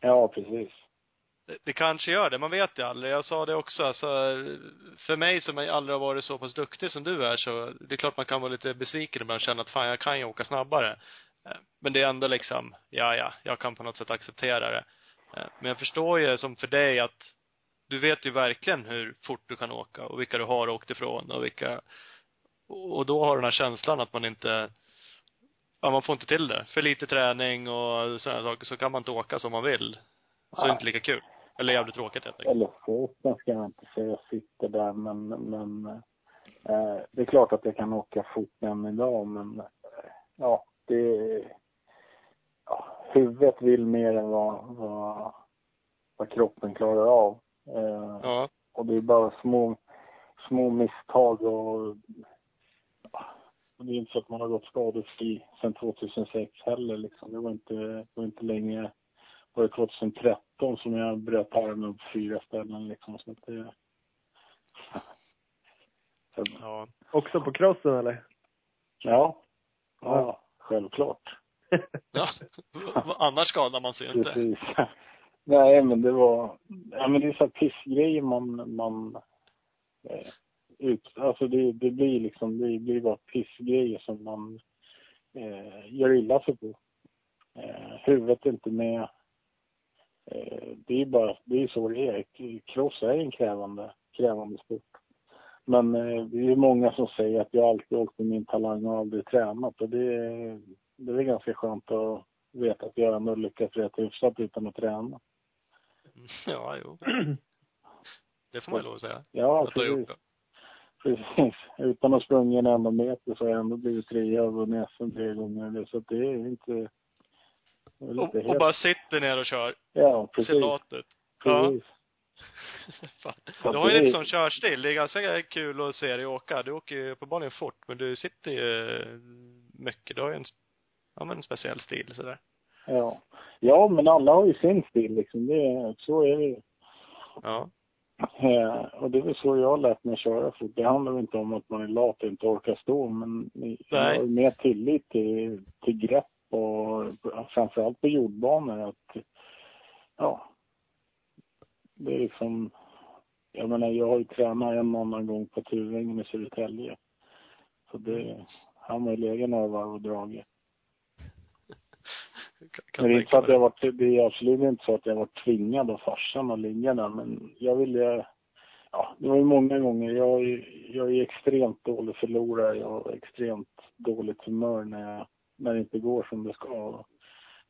Ja, precis. Det, kanske gör det. Man vet ju aldrig. Jag sa det också. Alltså, för mig som aldrig har varit så pass duktig som du är så, det är klart man kan vara lite besviken ibland och känna att fan, jag kan ju åka snabbare. Eh, Men det är ändå liksom, ja, ja, jag kan på något sätt acceptera det. Eh, Men jag förstår ju som för dig att du vet ju verkligen hur fort du kan åka och vilka du har åkt ifrån och vilka, och då har den här känslan att man inte, ja, man får inte till det. För lite träning och sådana saker så kan man inte åka som man vill. Så är det inte lika kul. Eller jävligt tråkigt helt enkelt. Eller foten ska jag inte säga sitter där, men, men eh, det är klart att jag kan åka fort än idag, men eh, ja, det ja, huvudet vill mer än vad, vad, vad kroppen klarar av. Eh, Ja. Och det är bara små, små misstag och och det är inte så att man har gått skadefri sedan 2006 heller liksom. Det var inte, det var inte länge, var det 2013 som jag bröt armen på fyra ställen liksom. Så att det, Ja. Också på crossen eller? ja, ja, självklart. ja. Annars skadar man sig ju inte. Precis. Nej, men det var, ja men det är så här pissgrejer man, man eh, ut, alltså det, det blir liksom, det blir bara pissgrejer som man eh, gör illa sig på. Eh, huvudet är inte med. Eh, det är bara, det är så det är. Cross är en krävande, krävande sport. Men eh, det är ju många som säger att jag alltid åkt med min talang och aldrig tränat och det, det är ganska skönt att veta att jag ändå lyckats rätt hyfsat utan att träna. Ja, jo. Det får man ju lov att säga. Ja, Att har precis. Utan att sprungit en enda meter så har jag ändå blivit trea och vunnit SM tre gånger. Så det är inte, Och, och bara sitter ner och kör. Ja, precis. ut. Ja. Fan. Du har ju lite är- sån körstil. Det är ganska kul att se dig åka. Du åker ju uppenbarligen fort, men du sitter ju eh, mycket. Du har ju en, ja men en speciell stil sådär. Ja. ja, men alla har ju sin stil liksom. Det, är- så är det ju. Ja. Eh, och det är väl så jag har lärt mig köra fort. Det handlar väl inte om att man är lat och inte orkar stå, men jag har mer tillit till, till grepp och framförallt på jordbanor. Att, ja, det är liksom, jag menar jag har ju tränat en annan gång på Tuvängen i Södertälje. Så det, han har ju legat några varv och dragit. Men det är inte tänka så att jag varit, det är absolut inte så att jag varit tvingad av farsan att ligga där, men jag ville, ja, det var ju många gånger, jag är, jag är extremt dålig förlorare, jag har extremt dåligt humör när jag, när det inte går som det ska.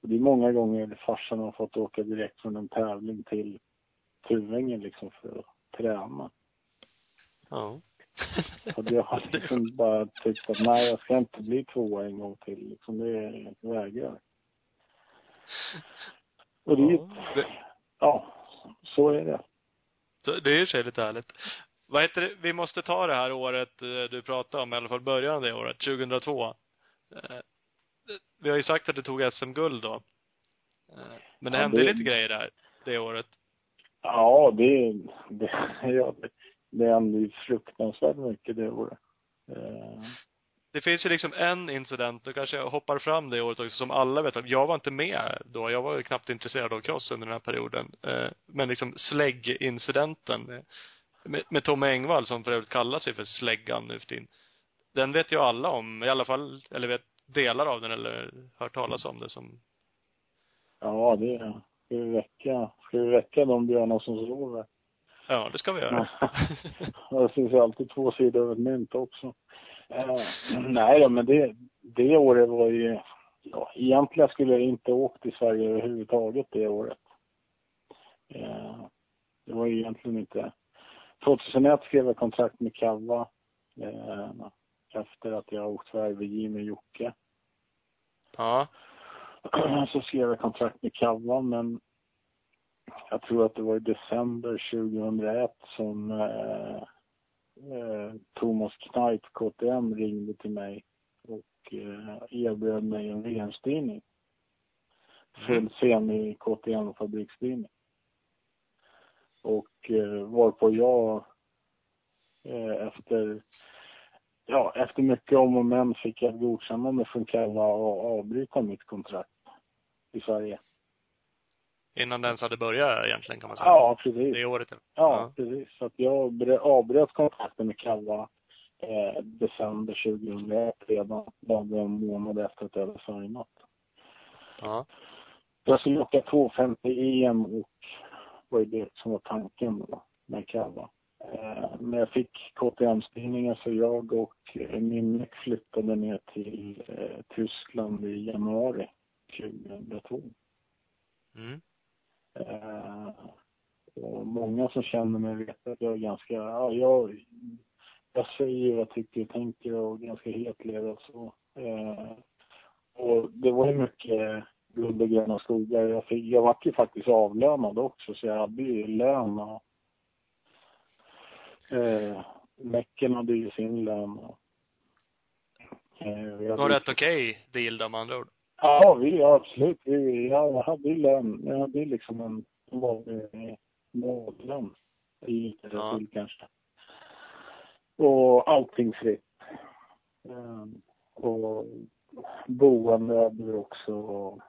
Och det är många gånger farsan har fått åka direkt från en tävling till Tuvängen liksom för att träna. Ja. Så jag har liksom bara tyckt att nej, jag ska inte bli tvåa en gång till. Liksom det vägrar. Och det är ju, Ja, ja, så är det. det är ju och sig lite härligt. Vad heter det? Vi måste ta det här året eh, du pratade om, i alla fall början av det året, 2002. Vi har ju sagt att du tog SM-guld då. Eh, Men det Ja, hände det- lite grejer där, det året. Ja, det, det, ja, det, det hände ju fruktansvärt mycket det året. Eh, Det finns ju liksom en incident, då kanske jag hoppar fram det året också, som alla vet om. Jag var inte med då, jag var ju knappt intresserad av cross under den här perioden. Eh, Men liksom slägg-incidenten med, med Tommy Engvall, som för övrigt kallar sig för Släggan nu för tiden. Den vet ju alla om, i alla fall, eller vet delar av den eller hört talas om det som, ja, det ska vi väcka, ska vi väcka de björnar som sover. ja, det ska vi göra. det finns ju alltid två sidor av ett mynt också. Eh, nej då, men det, det året var ju, ja, egentligen skulle jag inte åkt till Sverige överhuvudtaget det året. Eh, det var ju egentligen inte, 2001 skrev jag kontrakt med Kava, eh, efter att jag åkt RVJ med Jocke. Ja. så skrev jag kontrakt med Kava, men jag tror att det var i december 2001 som eh, eh, Thomas Kneipp, KTM, ringde till mig och eh, erbjöd mig en VM-styrning. Full semi KTM fabriksstyrning. Och eh, varpå jag eh, efter ja, efter mycket om och men fick jag ett godkännande från Kava att avbryta mitt kontrakt i Sverige. Innan den ens hade börjat egentligen kan man säga. Ja, precis. Det året. Ja, Ja. precis. Så att jag avbröt kontakten med Kava eh, december 2001 redan, bara en månad efter att jag hade signat. Ja. Jag skulle åka 250 EM och var ju det som var tanken då med Kava. Eh, men jag fick KTM-styrningen så jag och eh, min flyttade ner till eh, Tyskland i januari 2002. Mm. Och många som känner mig vet att jag är ganska, ja, jag, jag säger vad jag tycker och tänker och ganska hetlevrad så. Eh, och det var ju mycket guld och gröna skogar. Jag, fick, jag vart ju faktiskt avlönad också så jag hade ju lön och eh, Mecken hade ju sin lön och, eh, Det var rätt okej deal då med andra ord. Ja, vi, ja, absolut. Vi, jag hade ju lön. Jag hade liksom en vanlig månadslön. Det Ja. till kanske. Och allting fritt. Ehm, och boende hade vi också. Och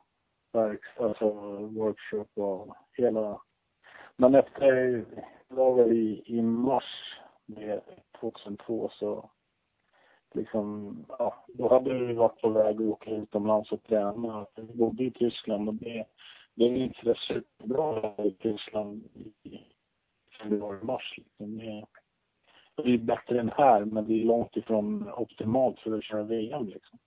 verkstad, alltså workshop och hela. Men efter, var väl i, i mars med 2002 så liksom, ja, då hade vi varit på väg att åka utomlands och träna. Vi bodde i Tyskland och det, det är inte det superbra i Tyskland i februari-mars. Liksom. Det, det är bättre än här, men det är långt ifrån optimalt för att köra VM liksom.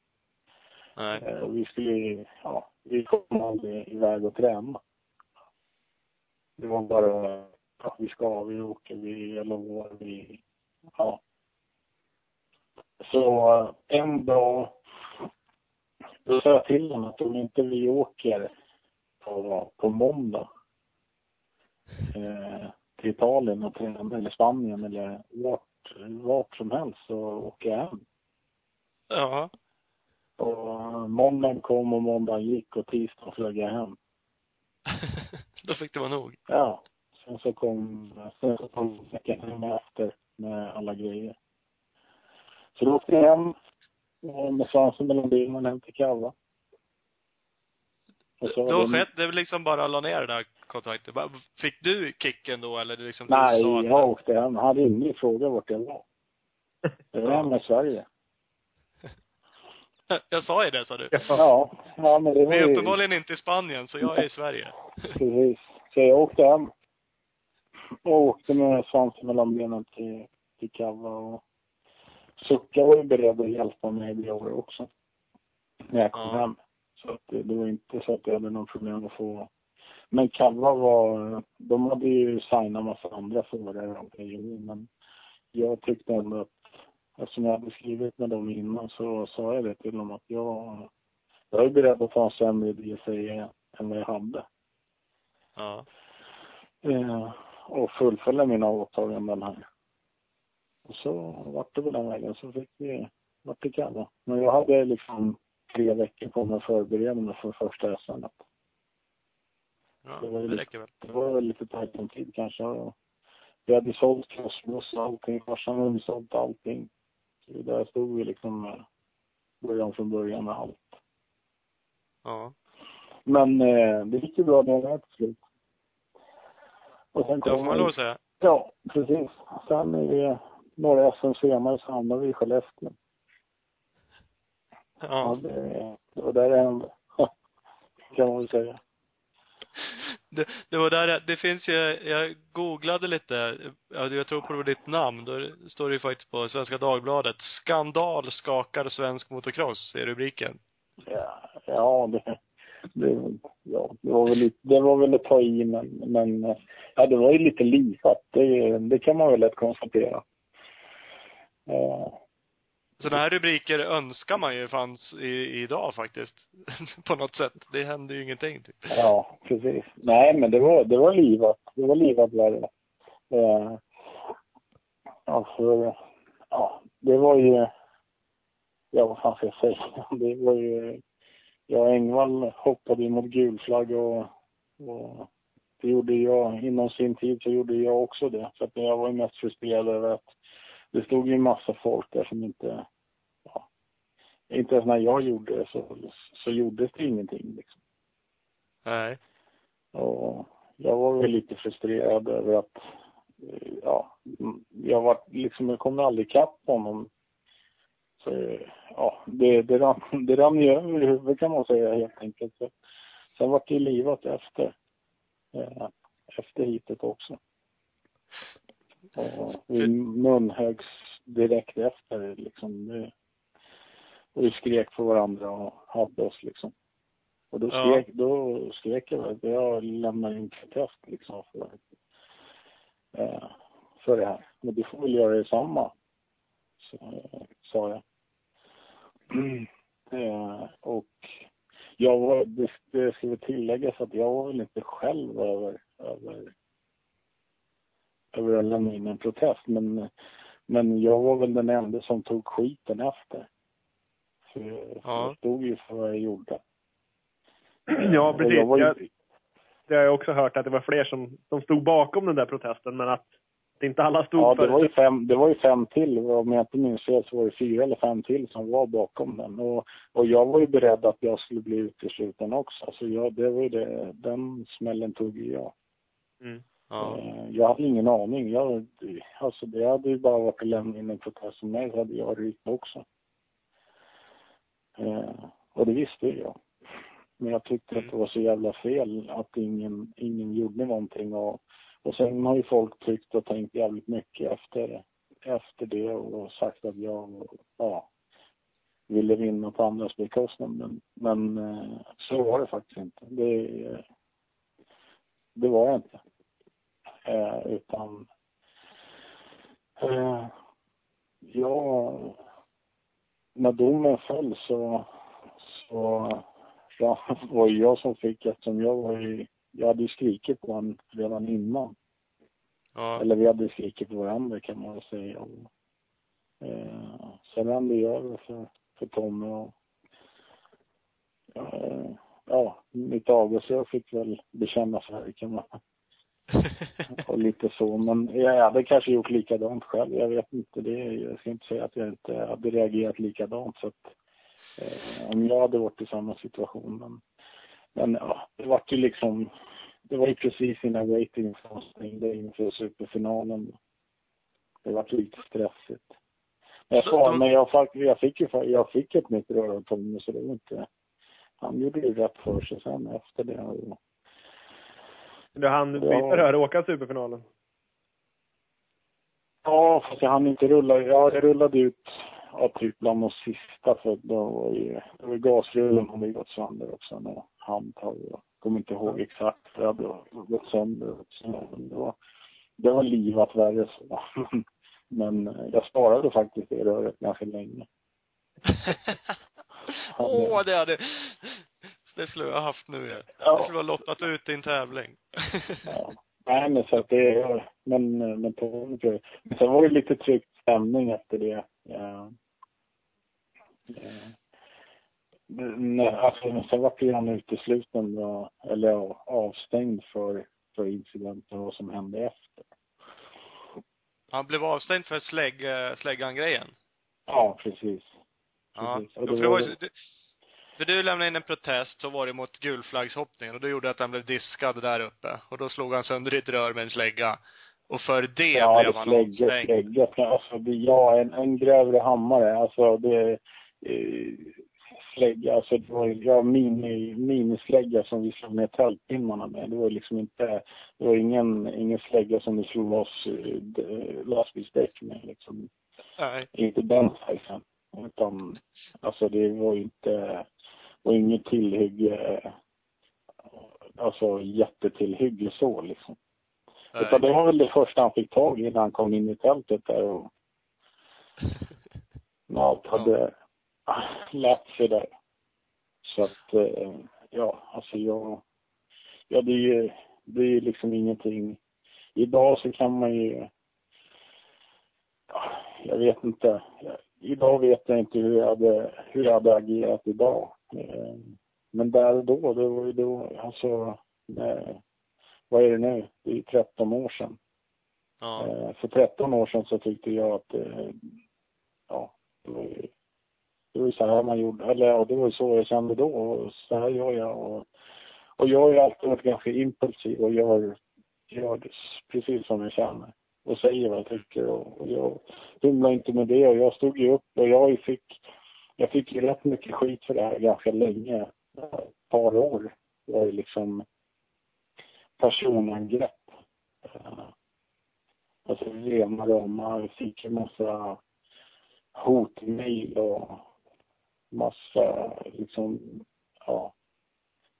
Nej. Eh, och vi skulle, ja, vi kom aldrig iväg och träna. Det var bara, ja, vi ska, vi åker, vi, jag lovar, vi, ja. Så en dag, då sa jag till honom att om inte vi åker på, på måndag. Eh, till Italien och träna, eller Spanien eller vart, vart som helst och åka hem. Ja. Och måndagen kom och måndagen gick och tisdagen flög jag hem. Då fick det vara nog. Ja. Sen så kom, sen så kom veckan hem efter med alla grejer. Så då åkte jag hem eh, med svansen mellan benen hem till Kava. Och så var Då det- skedde det liksom bara la ner det där kontraktet. Fick du kicken då eller det liksom Nej, du sa att, jag åkte hem. Han ringde och frågade vart jag var. Jag var hemma i Sverige. Jag sa ju det sa du. Ja, ja men det var Vi är ju... uppenbarligen inte i Spanien så jag är i Sverige. Precis. Så jag åkte hem. Och åkte med svansen mellan benen till, till Kava och Sucka var ju beredd att hjälpa mig det året också. När jag kom Ja. hem. Så att det, det var inte så att jag hade någon problem att få. Men Kava var, de hade ju signat massa andra förare. Men jag tyckte ändå att, eftersom jag hade skrivit med dem innan så sa jag det till dem att jag, jag är beredd att ta en sämre DSA än vad jag hade. Ja. Eh, och fullfölja mina åtaganden här. Och så vart det väl den vägen. Så fick vi, vart det kalla. Men jag hade liksom tre veckor på mig att förbereda mig för första SM. Ja, Det var det lite- väl. Det var väl lite tajt om tid kanske. Vi hade sålt crossbuss och allting. Farsan hade sålt allting. Så där stod vi liksom början från början med allt. Ja. Men eh, det gick ju bra det med till slut. Och sen Det får man lov att säga. Ja, precis. Sen är det några SM senare så hamnade vi i Skellefteå. Ja, Ja. det, det var där det hände. kan man väl säga. Det, det var där, det finns ju, jag googlade lite, ja, jag tror på det var ditt namn, då står det ju faktiskt på Svenska Dagbladet, skandal skakar svensk motocross, är rubriken. Ja, ja det, det, ja, det var väl lite, det var väl att ta i men, men ja, det var ju lite livat. Det, det kan man väl lätt konstatera. Ja, Sådana här rubriker önskar man ju fanns i, idag faktiskt. på något sätt. Det händer ju ingenting typ. ja, precis. Nej, men det var, det var livat. Det var livat var det. Eh, ja, för, ja, det var ju, ja vad fan ska jag säga? Det var ju, jag och Engvall hoppade ju mot gul flagg och, och det gjorde jag, inom sin tid så gjorde jag också det. Så att jag var ju mest frustrerad över att det stod ju en massa folk där som inte, ja, inte ens när jag gjorde det så, så gjordes det ingenting liksom. Nej. Och jag var väl lite frustrerad över att, eh, ja, jag var liksom, jag kom aldrig ikapp honom. Eh, ja, det, det, rann, det rann ju över i huvudet kan man säga helt enkelt. Så, sen vart det livat efter, eh, efter hitet också. Och vi munhögs direkt efter liksom. Det, och vi skrek på varandra och hade oss liksom. Och då Ja. skrek, då skrek jag att jag lämnar in protest liksom för, eh, för det här. Men du får väl göra detsamma. Så, eh, sa jag. Eh, och jag var, det, det ska väl tilläggas att jag var väl inte själv över, över, över att lämna in en protest. Men, men jag var väl den enda som tog skiten efter. För, för Ja. jag stod ju för vad jag gjorde. Ja, Och precis. Jag var ju, Jag, det har jag också hört att det var fler som, som stod bakom den där protesten, men att inte alla stod ja, det var ju fem, det var ju fem till. Om jag inte minns fel så var det fyra eller fem till som var bakom den. Och, och jag var ju beredd att jag skulle bli utesluten också. Så jag, det var det, den smällen tog ju jag. Mm. Ja. Eh, Jag hade ingen aning. Jag, alltså det hade ju bara varit att lämna in en protest som mig så hade jag rykt också. Eh, och det visste jag. Men jag tyckte att det var så jävla fel att ingen, ingen gjorde någonting. Och, och sen har ju folk tyckt och tänkt jävligt mycket efter, efter det och sagt att jag ja, ville vinna på andras bekostnad. Men, men eh, så var det faktiskt inte. Det, det var jag inte. Eh, utan eh, jag, när domen föll så, så ja, var det jag som fick eftersom jag var i jag hade ju skrikit på honom redan innan. Ja. Eller vi hade skrikit på varandra kan man säga. Och, eh, sen rann det över för, för Tommy och eh, ja, mitt avgasrör fick väl bekänna färg kan man och lite så. Men jag hade kanske gjort likadant själv. Jag vet inte. Det, jag ska inte säga att jag inte hade reagerat likadant. Så att, eh, om jag hade varit i samma situation. Men, men ja, det var ju liksom, det var ju precis innan ratingen stängde inför superfinalen. Det var lite stressigt. Men jag, sa, men jag, fick, jag, fick ju, jag fick ett nytt rör av Tommy så det var inte, han gjorde ju rätt för sig sen efter det. Du hann byta rör och åka superfinalen? Ja, fast jag hann inte rulla. Ja, jag rullade ut ja, typ bland de sista för då var ju, det var gasrullen hade gått sönder också. Med handtag. Jag kommer inte ihåg exakt det hade gått sönder Det var, det var livat värre så. Men eh, jag sparade faktiskt det röret ganska länge. Åh, det hade, det skulle jag ha haft nu ja. Ja. Det skulle ha lottat ut i en tävling. Ja. Nej, men så att det är, men, men på, men sen var det lite tryckt stämning efter det. Ja. Ja. Alltså, sen var han utesluten, eller avstängd för, för incidenten och vad som hände efter. Han blev avstängd för slägg, släggan-grejen. Ja, precis. Ja. Precis. Och För det var ju, för du lämnade in en protest så var det mot gulflaggshoppningen och det gjorde att han blev diskad där uppe. Och då slog han sönder ett rör med en slägga. Och för det Ja, blev det han slägge, avstängd. Alltså, det, ja, en, en grövre hammare. Alltså, det... Eh, slägga, alltså det var ja, mini, minislägga som vi slog ner tältpinnarna med. Det var liksom inte, det var ingen, ingen slägga som vi slog loss eh, lastbilsdäck med liksom. Nej. Inte den sizen. Utan, alltså det var ju inte, var inget tillhygge, alltså jättetillhygge så liksom. Utan det Nej. var väl det första han fick tag i när han kom in i tältet där och allt hade lärt sig där. Så att, eh, ja, alltså jag, ja det är ju, det är ju liksom ingenting. Idag så kan man ju, ja, jag vet inte. Idag vet jag inte hur jag hade, hur jag hade agerat idag. Eh, Men där och då, det var ju då, alltså, eh, vad är det nu? Det är ju 13 år sedan. Ja. Eh, För 13 år sedan så tyckte jag att, ja, det var ju, det var ju så här man gjorde, eller ja, det var ju så jag kände då och så här gör jag. Och, och jag har ju alltid varit ganska impulsiv och gör, gör precis som jag känner. Och säger vad jag tycker och, och jag hymlar inte med det och jag stod ju upp och jag fick, jag fick ju rätt mycket skit för det här ganska länge. Ett par år. Det var ju liksom personangrepp. Eh, alltså rena rama, jag fick en massa hotmejl. och massa liksom, ja.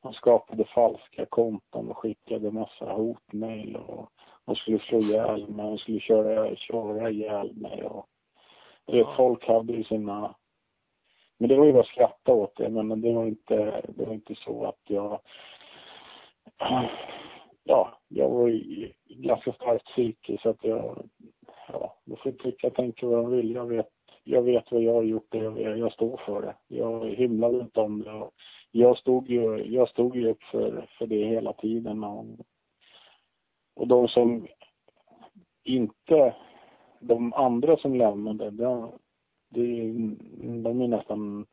Han skapade falska konton och skickade massa hotmail och och skulle slå ihjäl mig och skulle köra, köra ihjäl mig och du vet, folk hade ju sina men det var ju bara att skratta åt det, men det var inte, det var inte så att jag ja, jag var i ganska starkt psykiskt så att jag, ja, då får tycka och tänka vad de vill. Jag vet, jag vet vad jag har gjort och jag, jag står för det. Jag hymlar inte om det. Jag stod ju, jag stod ju upp för, för det hela tiden. Och, och de som inte, de andra som lämnade, de, det, de är nästan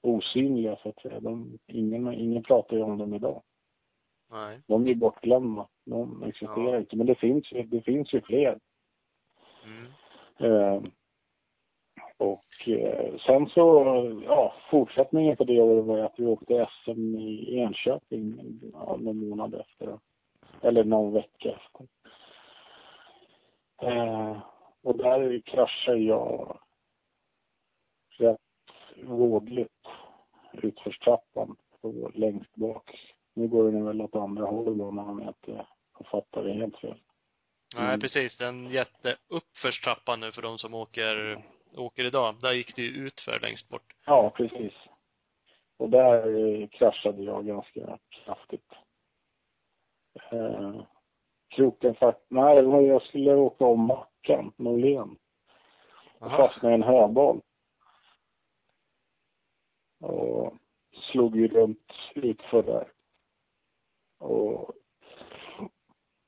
osynliga så att säga. De, ingen, ingen pratar ju om dem idag. Nej. De är bortglömda. De existerar Ja. inte. Men det finns ju, det finns ju fler. Mm. Eh, och eh, sen så, ja, fortsättningen på det året var att vi åkte SM i Enköping ja, någon månad efter. Eller någon vecka efter. Eh, och där kraschade jag rätt vådligt utförstrappan på längst bak. Nu går den väl åt andra hållet då när man inte jag fattar det helt fel. Nej, Mm. precis. Den jätteuppförstrappan nu för de som åker, åker idag. Där gick det ju ut för längst bort. Ja, precis. Och där eh, kraschade jag ganska kraftigt. Eh, kroken fast... Nej, det var jag skulle åka om Mackan, Norlén. Och Aha. fastnade i en höbal. Och slog ju runt utför där. Och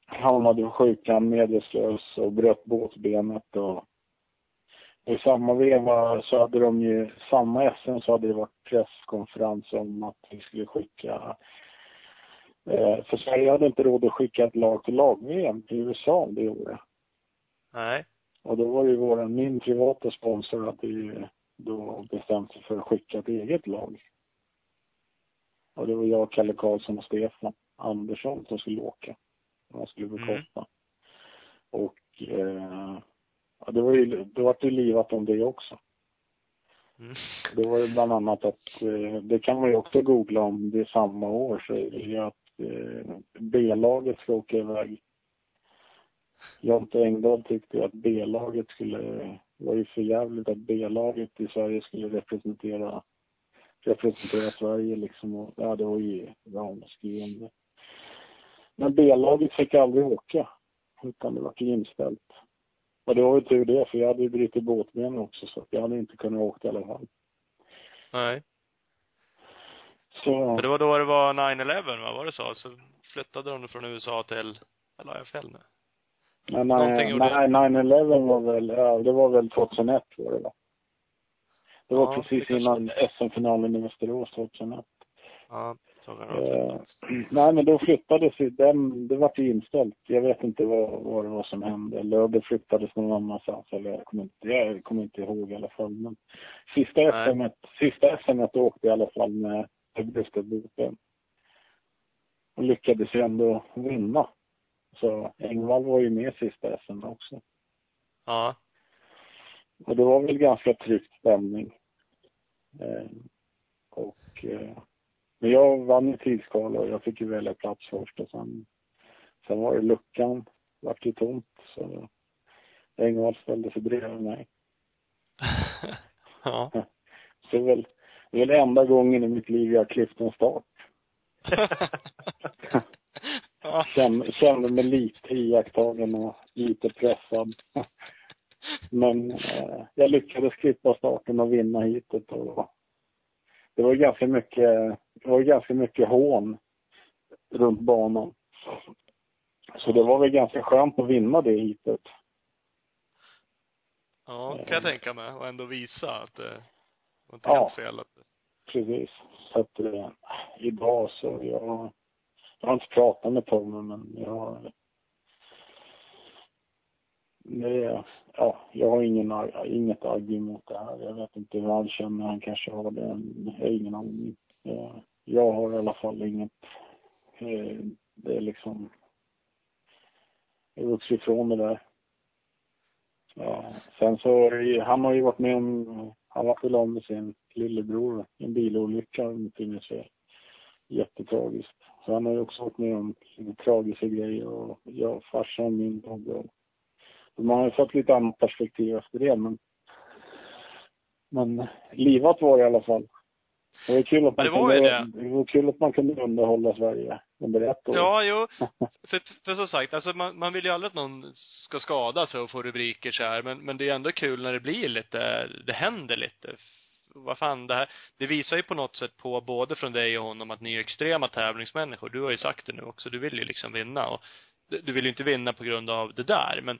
hamnade på sjukan medvetslös och bröt båtbenet och i samma veva så hade de ju, samma SM så hade det varit presskonferens om att vi skulle skicka eh, för Sverige hade inte råd att skicka ett lag till lag-VM till USA det året. Nej. Och då var det ju våran, min privata sponsor hade ju då bestämt sig för att skicka ett eget lag. Och det var jag, Kalle Karlsson och Stefan Andersson som skulle åka. Man skulle bekosta. Och eh, ja, det var ju, det var ju livat om det också. Mm. Det var ju bland annat att, eh, det kan man ju också googla om det är samma år, så är det ju att eh, B-laget ska åka iväg. Jonte Engdahl tyckte ju att B-laget skulle, var ju för jävligt att B-laget i Sverige skulle representera, representera Sverige liksom. Och, ja, det var ju ramaskri Men B-laget fick aldrig åka, utan det var ju inställt. Och det var ju tur det, för jag hade ju brutit båtben också, så jag hade inte kunnat åka i alla fall. Nej. Så, För det var då det var 9-11 va? Var det så? Så flyttade de från USA till, eller har jag fel nu? nej, gjorde- nej, 9-11 var väl, ja, det var väl 2001 var det va? Det var Ja, det precis kanske- innan SM-finalen i Västerås 2001. Ja, Eh, nej, men då flyttades ju den, det var ju inställt. Jag vet inte vad, vad det var som hände. Eller det flyttades någon annanstans. Eller jag kommer inte, jag kommer inte ihåg i alla fall. Men sista Nej. SM, sista SM åkte i alla fall med brustet boten. Och lyckades ju ändå vinna. Så Engvall var ju med sista SM också. Ja. Och det var väl ganska tryckt stämning. Eh, och, eh, men jag vann i tidskval och jag fick ju välja plats först och sen, sen var det luckan, vart ju tomt så Engvall ställde sig bredvid mig. ja. Så det är väl, det är väl enda gången i mitt liv jag har klippt en start. Kände, kände mig lite iakttagen och lite pressad. Men eh, jag lyckades klippa starten och vinna hitet och det var ganska mycket, det var ganska mycket hån runt banan. Så det var väl ganska skönt att vinna det hitet. Ja, kan jag tänka mig. Och ändå visa att det var inte Ja. helt fel. Att, Precis. Så att eh, idag så, jag, jag har inte pratat med Tommy men jag det, ja, jag har ingen, inget agg emot det här. Jag vet inte hur han känner. Han kanske har det. Jag har ingen aning. Eh, jag har i alla fall inget. Eh, det är liksom. Jag har vuxit ifrån det där. Ja, sen så, han har ju varit med om, han var väl av med sin lillebror i en bilolycka om jag inte minns fel. Jättetragiskt. Så han har ju också varit med om lite tragiska grejer och jag, farsan min dog och man har fått lite annat perspektiv efter det men men livat var det i alla fall. Det var kul att man, det var kunde, det var kul att man kunde underhålla Sverige under ett år. Ja, jo. För, för som sagt, alltså man, man vill ju aldrig att någon ska skada sig och få rubriker så här, men, men det är ändå kul när det blir lite, det händer lite. Vad fan, det här, det visar ju på något sätt på både från dig och honom att ni är extrema tävlingsmänniskor. Du har ju sagt det nu också, du vill ju liksom vinna och du, du vill ju inte vinna på grund av det där, men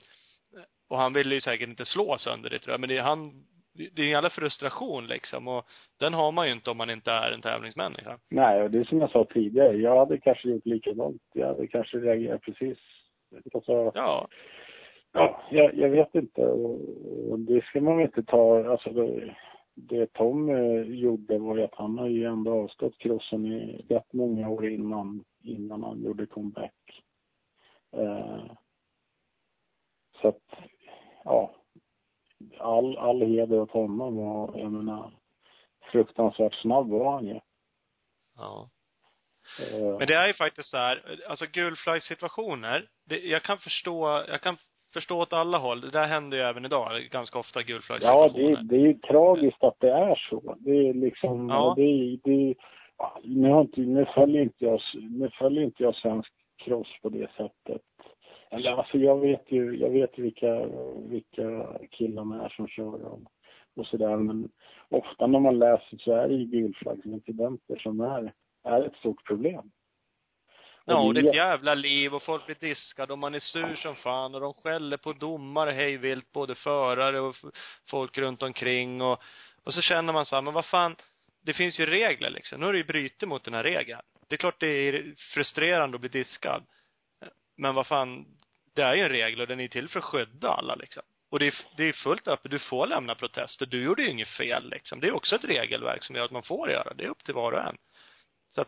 och han ville ju säkert inte slå sönder det tror jag, men det är han, det är en jävla frustration liksom och den har man ju inte om man inte är en tävlingsmänniska. Nej, och det är som jag sa tidigare. Jag hade kanske gjort likadant. Jag hade kanske reagerat precis. Alltså, Ja. ja, jag, jag vet inte. Och, och det ska man väl inte ta. Alltså det, det Tom eh, gjorde var ju att han har ju ändå avstått crossen i rätt många år innan, innan han gjorde comeback. Eh, så att, ja. All, all heder åt honom och jag menar fruktansvärt snabb var han ju. Ja. Eh, Men det är ju faktiskt så här, alltså gulflaggsituationer, det, jag kan förstå, jag kan förstå åt alla håll. Det där händer ju även idag, ganska ofta Ja, det, det är ju tragiskt att det är så. Det är liksom, Ja. det, det, nu, har inte, nu följer inte jag, nu följer inte jag svensk cross på det sättet. Eller alltså jag vet ju, jag vet ju vilka, vilka killarna är som kör och, och sådär. Men ofta när man läser så är det ju gulflaggsincidenter som är, är ett stort problem. Ja, och det är ett jävla liv och folk blir diskade och man är sur som fan och de skäller på domare hej vilt, både förare och folk runt omkring och, och så känner man så här, men vad fan, det finns ju regler liksom. Nu har du ju brutit mot den här regeln. Det är klart det är frustrerande att bli diskad. Men vad fan, det är ju en regel och den är till för att skydda alla liksom. Och det är, det är fullt öppet, du får lämna protester. Du gjorde ju inget fel liksom. Det är också ett regelverk som gör att man får göra. Det är upp till var och en. Så att,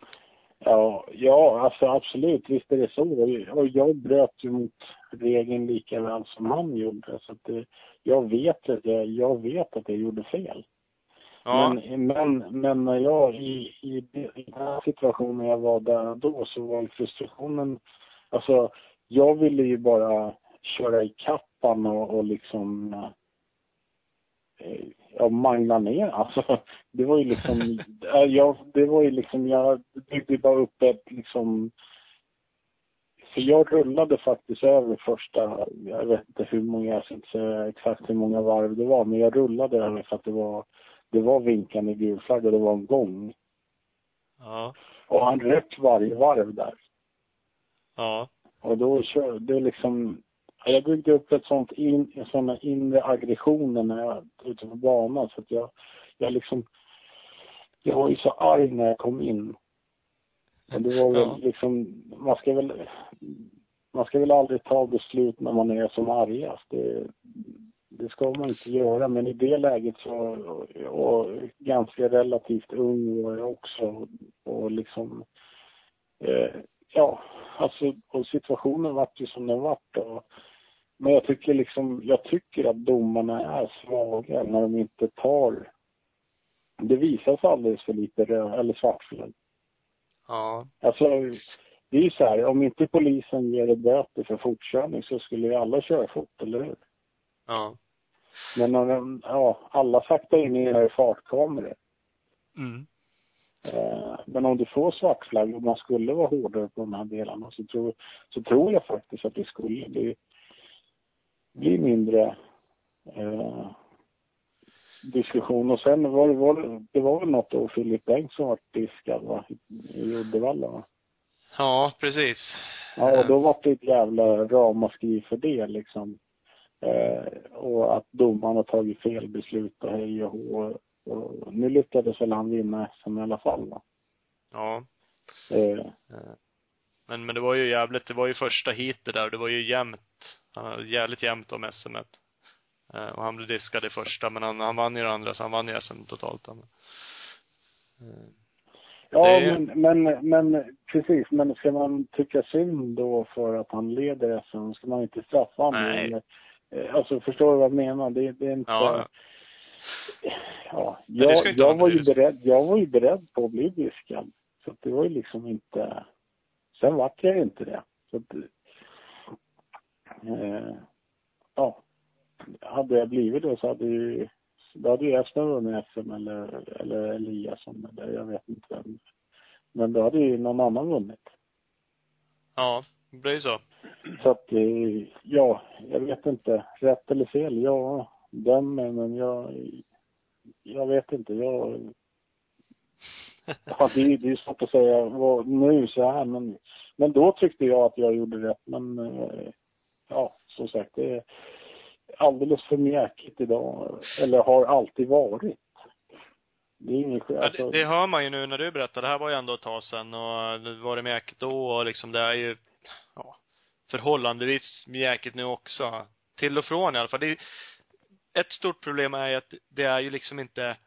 Ja, ja, alltså absolut, visst är det så. Och- jag bröt ju mot regeln lika väl som han gjorde. Så att det, jag vet att jag, jag vet att jag gjorde fel. ja. Men, men, men när jag i, i, i den här situationen jag var där då så var frustrationen, alltså jag ville ju bara köra i kappan och, och liksom eh, ja, mangla ner. Alltså det var ju liksom, äh, jag, det var ju liksom, jag byggde bara upp ett liksom för jag rullade faktiskt över första, jag vet inte hur många, jag ska inte säga exakt hur många varv det var, men jag rullade över för att det var, det var vinkande gul och det var en gång. Ja. Och han rök varje varv där. Ja. Och då kör, det är liksom, jag byggde upp ett sånt in, en sån inre aggressioner när jag var ute på banan så att jag, jag liksom, jag var ju så arg när jag kom in. Och det var väl Ja. liksom, man ska väl, man ska väl aldrig ta beslut när man är som argast. Det, det ska man inte göra, men i det läget så, och ganska relativt ung var jag också och liksom, eh, ja, alltså, och situationen vart ju som den vart och, men jag tycker liksom, jag tycker att domarna är svaga när de inte tar, det visas alldeles för lite röd eller svartflagg. Ja. Alltså, det är ju så här, om inte polisen ger ett böter för fortkörning så skulle ju alla köra fort, eller hur? Ja. Men när de, ja, alla saktar ju ner i fartkameror. Mm. Eh, men om du får svartflagg och man skulle vara hårdare på de här delarna så tror, så tror jag faktiskt att det skulle bli, bli mindre eh, diskussion. Och sen var det, var det, det var väl något år Filip Bengtsson var diskad va? I Uddevalla va? Ja, precis. Ja, och då var det ett jävla ramaskri för det liksom. Eh, och att domaren har tagit fel beslut och hej och hå. Och nu lyckades väl han vinna SM i alla fall va? Ja. Eh, Eh, Men, men det var ju jävligt, det var ju första heatet där och det var ju jämnt. Han hade jävligt jämnt om SM -et. Eh, Och han blev diskad i första, men han, han vann ju det andra, så han vann ju SM totalt. Han. Eh, Ja, Det men, men, men precis. Men ska man tycka synd då för att han leder SM? Ska man inte straffa honom? Nej. Eh, alltså, förstår du vad jag menar? Det, det är inte... Ja. Ja jag, jag, var ju beredd, jag var ju beredd på att bli diskad. Så att det var ju liksom inte... Sen vart jag ju inte det. Så att, eh, ja. Hade jag blivit det så hade ju då hade ju Espen vunnit SM eller, eller Eliasson eller jag vet inte vem. Men då hade ju någon annan vunnit. Ja, det blir ju så. Så att, eh, ja, jag vet inte. Rätt eller fel? Ja, dömer, men jag, jag vet inte. Jag, ja, det, det är svårt att säga vad, nu så här, men, men då tyckte jag att jag gjorde rätt. Men eh, ja, som sagt, det är alldeles för mjäkigt idag. Eller har alltid varit. Det är inget Ja, alltså, det, det hör man ju nu när du berättar. Det här var ju ändå ett tag sedan och det var det mjäkigt då och liksom det är ju, ja, förhållandevis mjäkigt nu också. Till och från i alla fall. Det ett stort problem är ju att det är ju liksom inte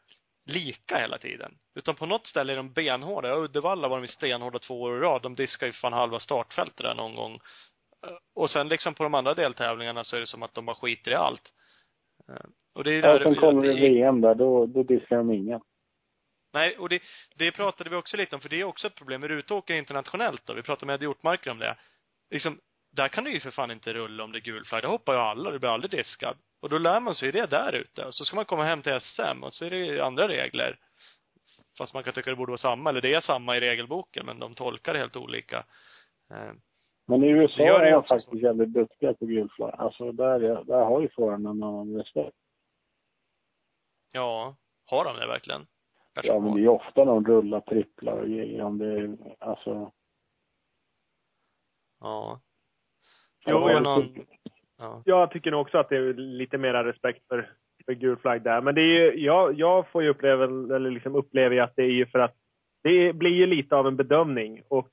lika hela tiden. Utan på något ställe är de benhårda. Ja, Uddevalla var de stenhårda två år i rad. De diskar ju fan halva startfältet där någon gång. Eh, Och sen liksom på de andra deltävlingarna så är det som att de bara skiter i allt. Eh, Och det är ja, där sen du det- VM där, då, då diskar de ingen. Nej, och det, det pratade vi också lite om, för det är också ett problem. Vi är ute och åker internationellt då. Vi pratade med Eddie Hjortmarker om det. Liksom, där kan du ju för fan inte rulla om det är gul flagg. Där hoppar ju alla, du blir aldrig diskad. Och då lär man sig det där ute. Och så ska man komma hem till SM och så är det andra regler. Fast man kan tycka det borde vara samma, eller det är samma i regelboken, men de tolkar det helt olika. Eh, Men i USA Det gör det är ju de faktiskt jävligt duktiga på gul flagg. Alltså där, är- där har ju förarna en annan respekt. ja, har de det verkligen? Kanske Ja, men det är ofta de rullar tripplar och grejer. Om det är, alltså. Ja. Jo, jag någon, ja. Jag tycker nog också att det är lite mera respekt för, för gul flagg där. Men det är ju, jag, jag får ju uppleva, eller liksom upplever ju att det är ju för att det blir ju lite av en bedömning. Och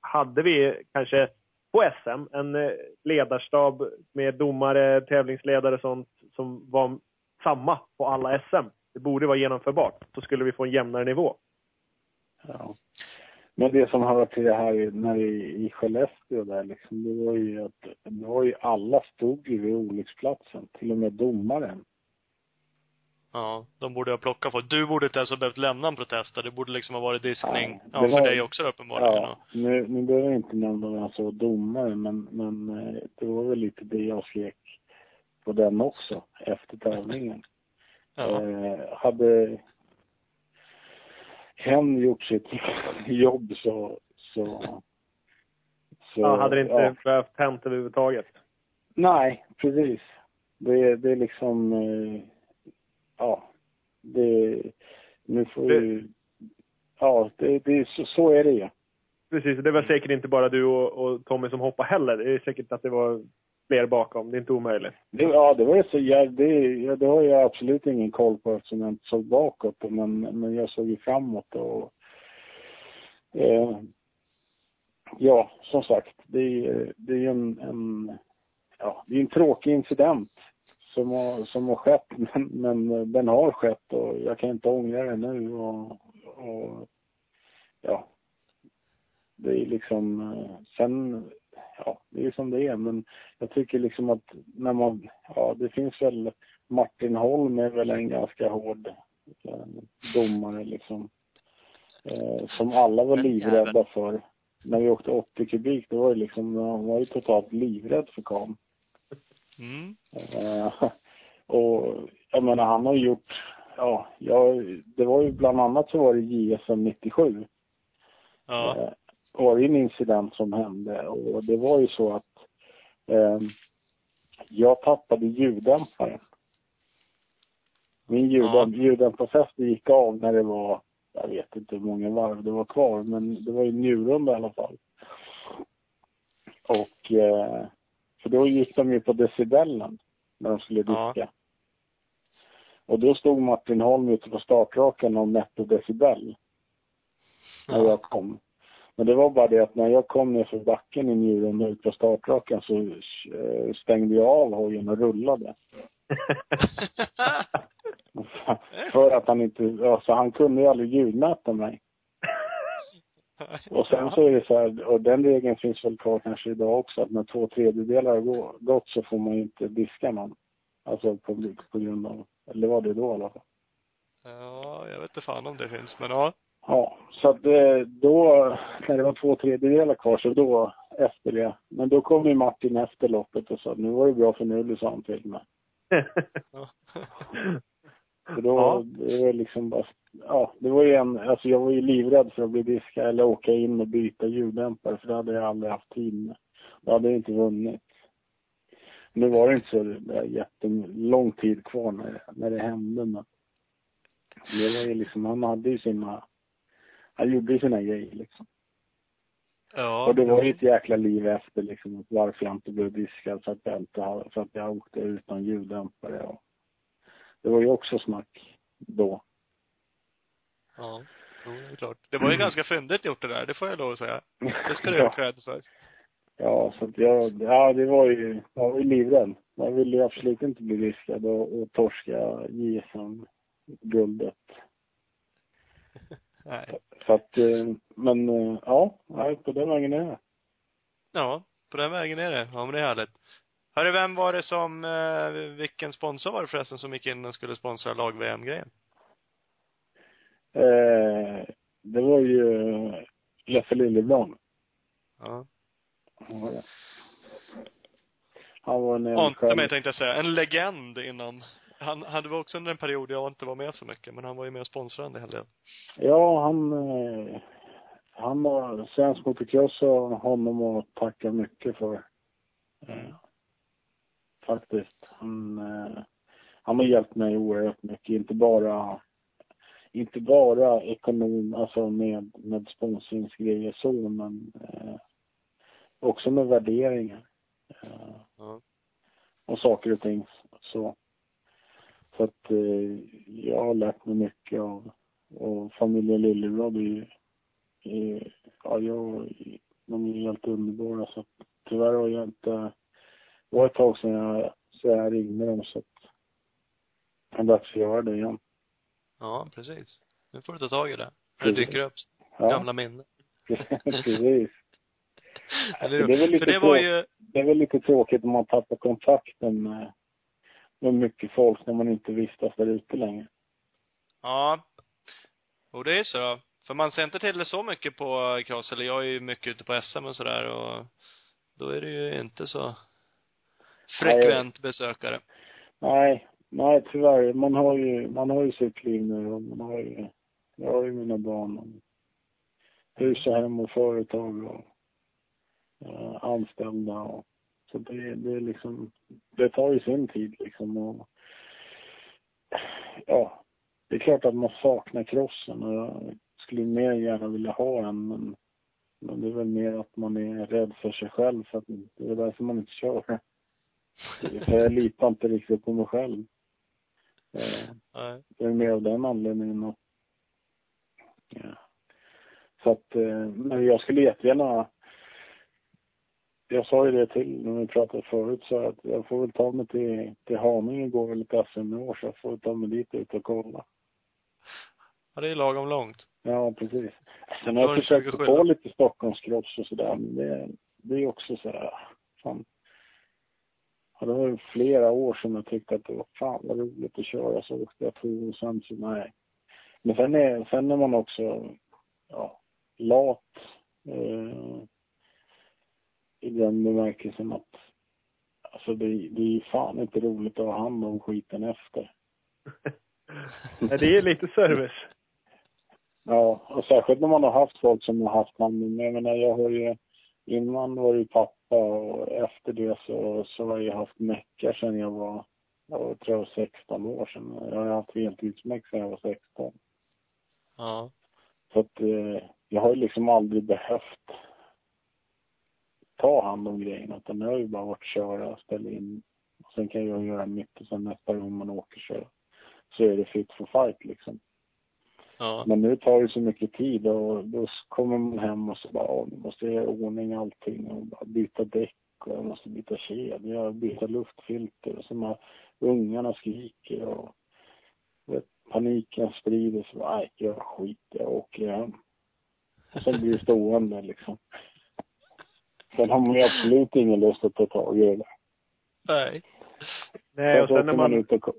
hade vi kanske på SM en eh, ledarstab med domare, tävlingsledare och sånt som var samma på alla SM. Det borde vara genomförbart. Så skulle vi få en jämnare nivå. Ja. Men det som hör till det här när i, i Skellefteå där liksom, det var ju att det var ju alla stod ju vid olycksplatsen. Till och med domaren. Ja, de borde ha plockat folk. Du borde inte ens ha behövt lämna en protest där. Det borde liksom ha varit diskning. Ja, det för var- dig också uppenbarligen. Ja, nu, nu behöver jag inte nämna vem som var domare, men, men eh, det var väl lite det jag skrek på den också, efter tävlingen. Ja. Eh, hade hen gjort sitt jobb så, så, så Ja, hade det inte ja. behövt hänt överhuvudtaget. Nej, precis. Det, det är liksom, eh, ja, det, nu får Det- ju, ja, det, det, så, så är det ju. Precis, det var säkert inte bara du och, och Tommy som hoppade heller. Det är säkert att det var fler bakom. Det är inte omöjligt. Det, ja, det var ju så, ja, det, ja, det har jag absolut ingen koll på eftersom jag inte såg bakåt. Men, men jag såg ju framåt och eh, ja, som sagt, det, är- det är ju en, en, ja, det är en tråkig incident som har, som har skett, men, men den har skett och jag kan inte ångra det nu och, och ja, det är liksom, eh, sen, ja, det är som det är, men jag tycker liksom att när man, ja det finns väl, Martin Holm är väl en ganska hård eh, domare liksom. Eh, som alla var livrädda för. När vi åkte 80 kubik, då var det liksom, han var ju totalt livrädd för kam. Mm. Eh, och jag menar han har gjort, ja, jag, det var ju bland annat så var det JSM 97. Ja. Var det en incident som hände och det var ju så att eh, jag tappade ljuddämparen. Min ljuddämp- Ja. ljuddämparfäste gick av när det var, jag vet inte hur många varv det var kvar, men det var ju njurrunda i alla fall. Och, eh, för då gick de ju på decibellen när de skulle Ja. diska. Och då stod Martin Holm ute på startrakan och mätte decibel när Ja. jag kom. Men det var bara det att när jag kom ner för backen i Njuren ut på startrakan så eh, stängde jag av hojen och rullade. för att han inte, alltså han kunde ju aldrig ljudmäta mig. Och sen så är det så här, och den regeln finns väl kvar kanske idag också, att när två tredjedelar har gå- gått så får man ju inte diska någon. Alltså på, på grund av, eller var det då i alla fall. Ja, jag vet inte fan om det finns, men ja. Ja, så att eh, då, när det var två tredjedelar kvar, så då, efter det. Men då kom ju Martin efter loppet och sa, nu var det bra för nu, sa han till mig. Så då, Ja. det var liksom bara, ja, det var ju en, alltså jag var ju livrädd för att bli diskad eller åka in och byta ljuddämpare, för det hade jag aldrig haft tid med. Då hade jag inte vunnit. Nu var det inte så jättelång tid kvar när, när det hände, men det var ju liksom, han hade ju sina, han gjorde ju sina grejer liksom. Ja. Och det var ju ett jäkla liv efter liksom, varför jag inte blev diskad för att jag inte för att jag åkte utan ljuddämpare. Och det var ju också snack då. Ja. Jo, det är klart. Det var ju ganska fyndigt gjort det där, det får jag lov att säga. Det ska du Ja. ha cred för. Ja, så att jag, ja det var ju, jag var ju livrädd. Jag ville ju absolut inte bli diskad och, och torska JSM-guldet. Nej. Så att, eh, men eh, ja, nej, på den vägen är det. Ja, på den vägen är det. Ja, men det är härligt. Hörru, vem var det som, eh, vilken sponsor var det förresten som gick in och skulle sponsra lag-VM-grejen? Eh, det var ju Leffe Liljeblom. Ja. Ja, Han var en Ante mig tänkte jag säga. En legend inom han, han det var också under en period jag inte var med så mycket, men han var ju med och sponsrade en hel del. Ja, han, eh, han var svensk motocross och honom att tacka mycket för. Eh, faktiskt. Han, eh, han har hjälpt mig oerhört mycket. Inte bara, inte bara ekonom, alltså med, med sponsringsgrejer så, men eh, också med värderingar. Eh, Ja. och saker och ting så. Så att eh, jag har lärt mig mycket av och familjen Liljeblad är ju, är, ja, jag, de är helt underbara så att tyvärr har jag inte, det var ett tag sedan jag, så jag ringde dem så att det är dags att göra det igen. Ja, precis. Nu får du ta tag i det. När det dyker upp Ja, gamla minnen. precis. Eller det är väl lite det var ju, Det är väl lite tråkigt om man tappar kontakten med, med mycket folk när man inte vistas där ute längre. ja. Och det är så. För man ser inte till det så mycket på cross, eller jag är ju mycket ute på SM och sådär och då är det ju inte så frekvent besökare. Nej, nej tyvärr. Man har ju, man har ju sitt liv nu och man har ju, jag har ju mina barn och hus och hem och företag och eh, anställda och så det, det är liksom, det tar ju sin tid liksom och ja, det är klart att man saknar crossen och jag skulle mer gärna vilja ha en men, men det är väl mer att man är rädd för sig själv för att det är därför man inte kör. För jag litar inte riktigt på mig själv. Eh, det är mer av den anledningen. Och, ja. Så att, eh, men jag skulle jättegärna jag sa ju det till när vi pratade förut så att jag får väl ta mig till, till Haninge går väl ett SM i år så jag får ta mig dit ut och kolla. Ja, det är lagom långt. Ja, precis. Sen har jag försökt få lite Stockholmskross och sådär men det, det är också så här, fan. Ja, det var flera år som jag tyckte att det var fan vad roligt att köra så åkte jag två och sen så nej. Men sen är, sen är man också, ja, lat. Eh, I den bemärkelsen att Alltså det, det är ju fan inte roligt att ha hand om skiten efter. Nej, det är lite service. Ja, och särskilt när man har haft folk som har haft hand om Jag menar, jag har ju, innan var det ju pappa och efter det så, så har jag haft meckar sedan jag var, jag tror jag var 16 år sedan. Jag har haft heltidsmeck sedan jag var 16. Ja. Så att eh, jag har ju liksom aldrig behövt ta hand om grejerna utan jag har ju bara varit köra, ställa in. Och sen kan jag göra mitt och sen nästa gång man åker så, så är det fit for fight liksom. Ja. Men nu tar det så mycket tid och då kommer man hem och så bara, "Åh, nu måste jag göra ordning allting och bara byta däck och jag måste byta kedja och byta luftfilter och så här ungarna skriker och vet, paniken sprider sig. Nej, jag skit jag åker hem. Och sen blir det stående liksom. Sen har man ju absolut ingen lust att ta tag i det. Nej. Nej, och så sen när man och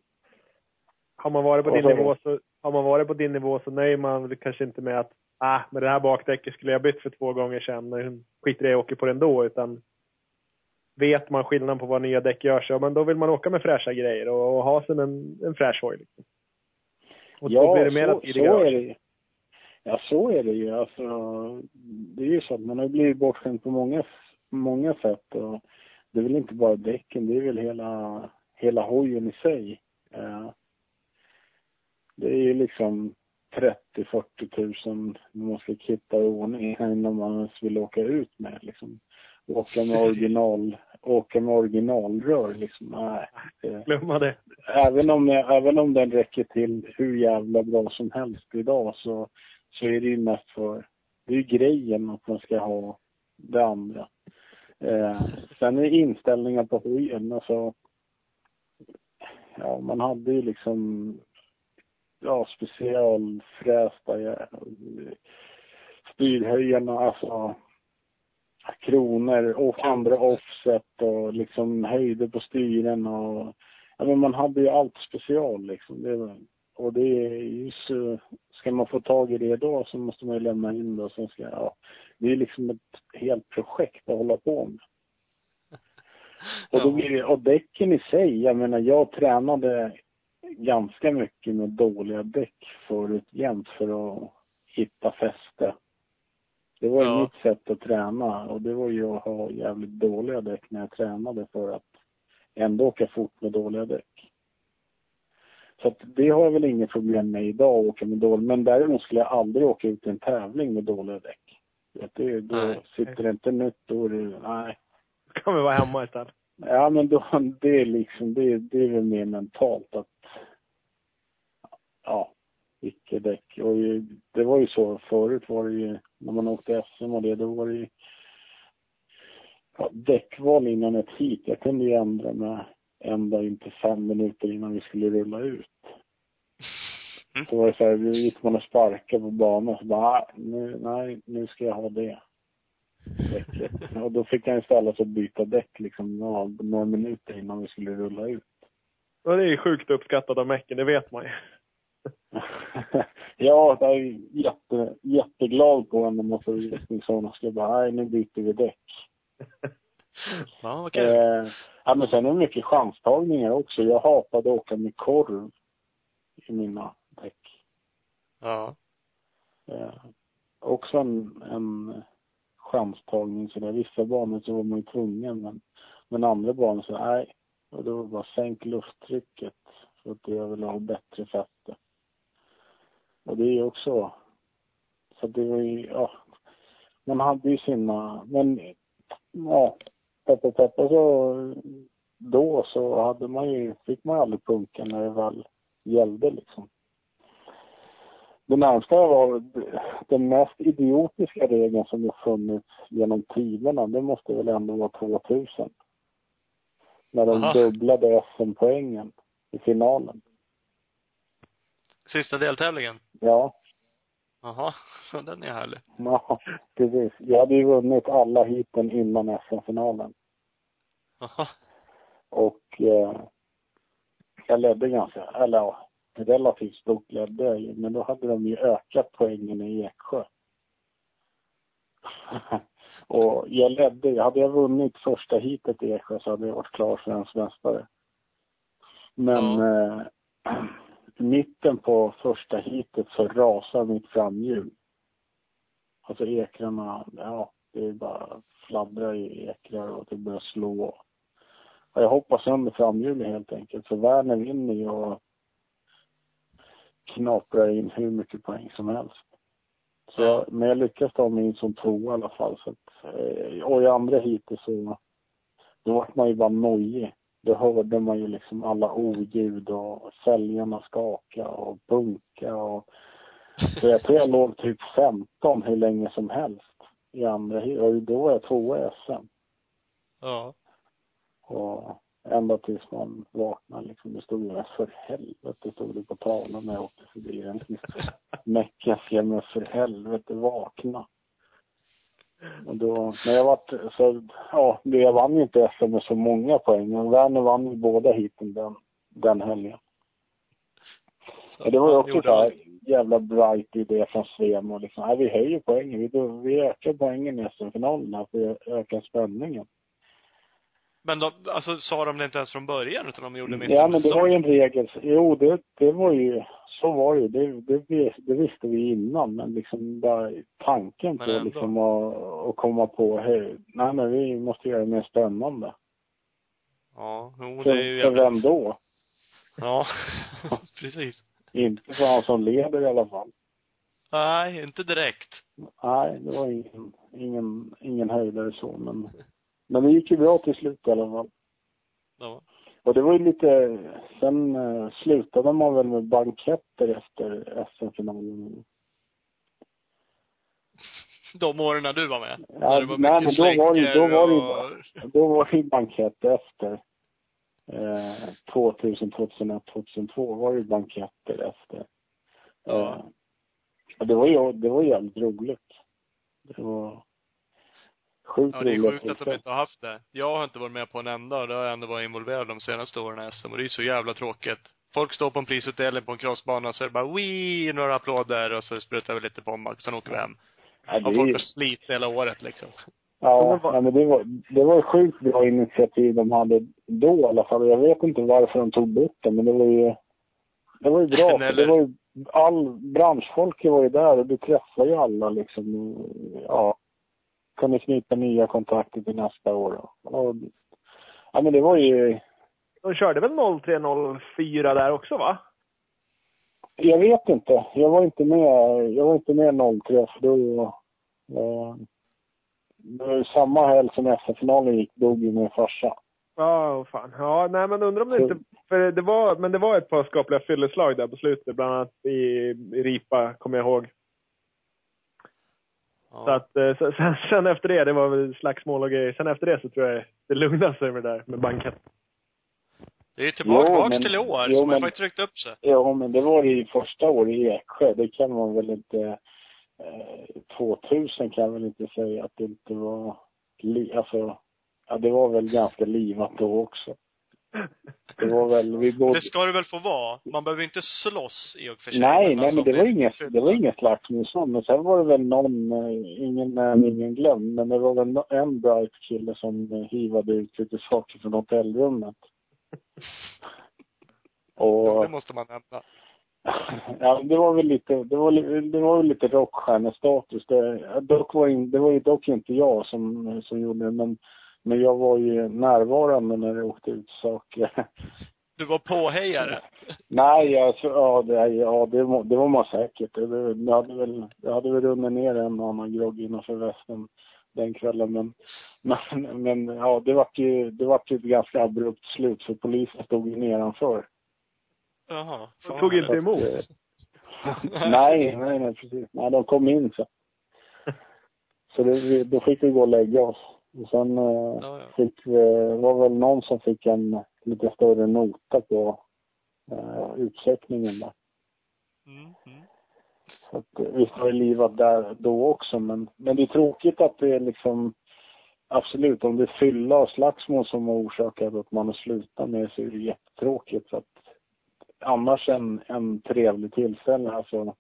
har man varit på din nivå så, har man varit på din nivå så nöjer man väl kanske inte med att, ah, med det här bakdäcket skulle jag bytt för två gånger sedan, skiter i det, jag åker på det ändå, utan vet man skillnaden på vad nya däck gör så, men då vill man åka med fräscha grejer och, och ha som en, en fräsch hoj. Liksom. Och då blir det mer så, att tiden så är det. Ja, så är det ju. Alltså, det är ju så att man har blivit bortskämd på många, många sätt. Och det är väl inte bara däcken, det är väl hela, hela hojen i sig. Eh, det är ju liksom 30-40 tusen man ska hitta i ordning innan man ens vill åka ut med. Liksom. Åka med original, åka med originalrör liksom. Nej, Glömma det. även om, även om den räcker till hur jävla bra som helst idag så, så är det ju mest för, det är ju grejen att man ska ha det andra. Eh, sen är inställningen på hojen, alltså, ja man hade ju liksom, ja specialfrästa ja, styrhöjarna, alltså kronor och andra offset och liksom höjder på styren och ja, men man hade ju allt special liksom. Det, var- och det är ju så, ska man få tag i det då så måste man ju lämna in det och sen ska, ja, det är liksom ett helt projekt att hålla på med. Och, då blir det, och däcken i sig, jag menar jag tränade ganska mycket med dåliga däck förut jämt för att hitta fäste. Det var ju Ja. mitt sätt att träna och det var ju att ha jävligt dåliga däck när jag tränade för att ändå åka fort med dåliga däck. Så det har jag väl inget problem med idag att åka med dåliga, men däremot skulle jag aldrig åka ut i en tävling med dåliga däck. Du, då Nej. sitter det inte nytt, då är det, nej. Då kan vi vara hemma istället. Ja, men då, det är liksom, det, det är väl mer mentalt att, ja, vilka däck. Och det var ju så, förut var det ju, när man åkte SM och det, då var det ju, ja, däckval innan ett hit. Jag kunde ju ändra med ända in till fem minuter innan vi skulle rulla ut. Mm. Så var det så här, gick man och sparkade på banan så bara, "Ah, nu, nej, nu ska jag ha det däcket. Och då fick jag istället att byta däck liksom ja, några minuter innan vi skulle rulla ut. Och det är ju sjukt uppskattat av Mäcken, det vet man ju. ja, jag är jätte, jätteglad på utvisningszon och ska bara, nej nu byter vi däck. Ja, kul. Eh, ja, men sen är det mycket chanstagningar också. Jag hatade att åka med korv i mina däck. Ja. Eh, också en, en chanstagning sådär. Vissa banor så var man ju tvungen men, men andra banor så nej. Och då var det bara sänk lufttrycket för att jag vill ha bättre fäste. Och det är ju också så det var ju, ja. Man hade ju sina, men ja, peppa peppa så då så hade man ju, fick man ju aldrig punka när det väl gällde liksom. Det närmsta var den mest idiotiska regeln som har funnits genom tiderna. Det måste väl ändå vara 2000. När de Aha. dubblade SM-poängen i finalen. Sista deltävlingen? Ja, Jaha, den är härlig. ja, precis. Jag hade ju vunnit alla hiten innan SM-finalen. Jaha. Och eh, jag ledde ganska, eller ja, relativt stort ledde jag ju, men då hade de ju ökat poängen i Eksjö. och jag ledde, hade jag vunnit första hitet i Eksjö så hade jag varit klar svensk mästare. Men eh, i mitten på första hitet så rasar mitt framhjul. Alltså ekrarna, ja, det är bara fladdrar i ekrar och det börjar slå. Och jag hoppar sönder framhjulet helt enkelt. Så Werner vinner ju och knaprar in hur mycket poäng som helst. Så men jag lyckas ta mig in som tvåa i alla fall. Så att, eh, och i andra heatet så då vart man ju bara nojig. Då hörde man ju liksom alla oljud och fälgarna skaka och bunka och så jag tror jag låg typ 15 hur länge som helst i andra. Och då var jag tvåa i SM. Ja. Och ända tills man vaknade liksom. Det stod ju för helvete stod det på tavlan när jag åkte förbi den. Meckas jag men för helvete vakna. Och då, men jag vart, så, ja, jag vann ju inte SM med så många poäng. Men Werner vann ju båda hiten den, den helgen. Så det var ju också så här jävla bright idé från Svem och liksom, nej, vi höjer poängen. Vi, vi ökar poängen i SM-finalen här för att öka spänningen. Men de, alltså sa de det inte ens från början utan de gjorde Ja, men det var ju en regel. Jo, det, det var ju, så var det ju. Det, det, det visste vi innan, men liksom bara tanken på liksom att, att komma på, hej, nej men vi måste göra det mer spännande. Ja, jo, det är ju för vem jävligt. då? Ja, precis. Inte för han som leder i alla fall. Nej, inte direkt. Nej, det var ingen, ingen, ingen höjdare så, men, men det gick ju bra till slut i alla fall. Ja. Och det var ju lite, sen eh, slutade man väl med banketter efter SM-finalen. De åren när du var med? Ja, var nej, men då var det då var det och... Då var det ju bankett efter. Eh, 2000, 2001, 2002 var det ju banketter efter. Ja. Eh, och det var ju, det var jävligt roligt. Det var sjukt Ja, det är sjukt att de inte har haft det. Jag har inte varit med på en enda och det har jag ändå varit involverad de senaste åren i SM och det är så jävla tråkigt. Folk står på en prisutdelning på en crossbana och så är det bara Wii! några applåder och så sprutar vi lite pommac, sen åker vi hem. Ja, Och det, folk är, har slitit hela året liksom. Ja, ja men det var, det var ett sjukt bra initiativ de hade då i alla fall. Jag vet inte varför de tog bort det, men det var ju, det var ju bra. För det var ju, all branschfolk var ju där och du träffade ju alla liksom. Ja, kunde knyta nya kontakter till nästa år. Och, ja, men det var ju... De körde väl 03.04 där också, va? Jag vet inte. Jag var inte med, jag var inte med 03 för då... Eh, det var ju samma helg som SF-finalen gick, dog ju min farsa. Ja, oh, fan. Ja, nej men undrar om det inte... För det var, men det var ett par skapliga fylleslag där på slutet, bland annat i, i Ripa, kommer jag ihåg. Ja. Så att, eh, sen, sen efter det, det var väl slagsmål och grejer. Sen efter det så tror jag det lugnade sig med det där med bankett. Det är ju tillbaka till i år, jo, som har faktiskt ryckt upp sig. Ja, men det var ju första året i Eksjö. Det kan man väl inte... Eh, 2000 kan jag väl inte säga att det inte var... Li, alltså, ja, det var väl ganska livat då också. Det var väl, vi bodde... Det ska det väl få vara? Man behöver inte slåss i och för sig. Nej, men nej, alltså, men det var inget, det var inget slagsmål så. Men sen var det väl någon, eh, ingen nämnd, ingen glömd, men det var väl en bright kille som eh, hivade ut lite saker från hotellrummet. Och... Det måste man nämna. Ja, det var väl lite, det var, det var väl lite rockstjärnestatus. Det, dock var in, det var ju dock inte jag som, som gjorde det, men men jag var ju närvarande när det åkte ut saker. Du var påhejare? Nej, alltså, ja, det, ja det, det var man säkert. Det, det, hade väl, det hade väl runnit ner en och annan grogg innanför västen den kvällen. Men, men, men ja, det var ju, det var ju ett ganska abrupt slut för polisen stod ju nedanför. Jaha. De tog inte emot? nej, nej, nej, precis. Nej, de kom in så. Så det, då fick vi gå och lägga oss. Och sen eh, ja, ja. fick vi, var väl någon som fick en lite större nota på eh, utcheckningen där. Mm, mm. Så att, eh, visst var det livat där då också, men, men det är tråkigt att det är liksom Absolut, om det är fylla och slagsmål som har orsakat att man har slutat med så är det jättetråkigt. Så att, annars en, en trevlig tillställning. Alltså,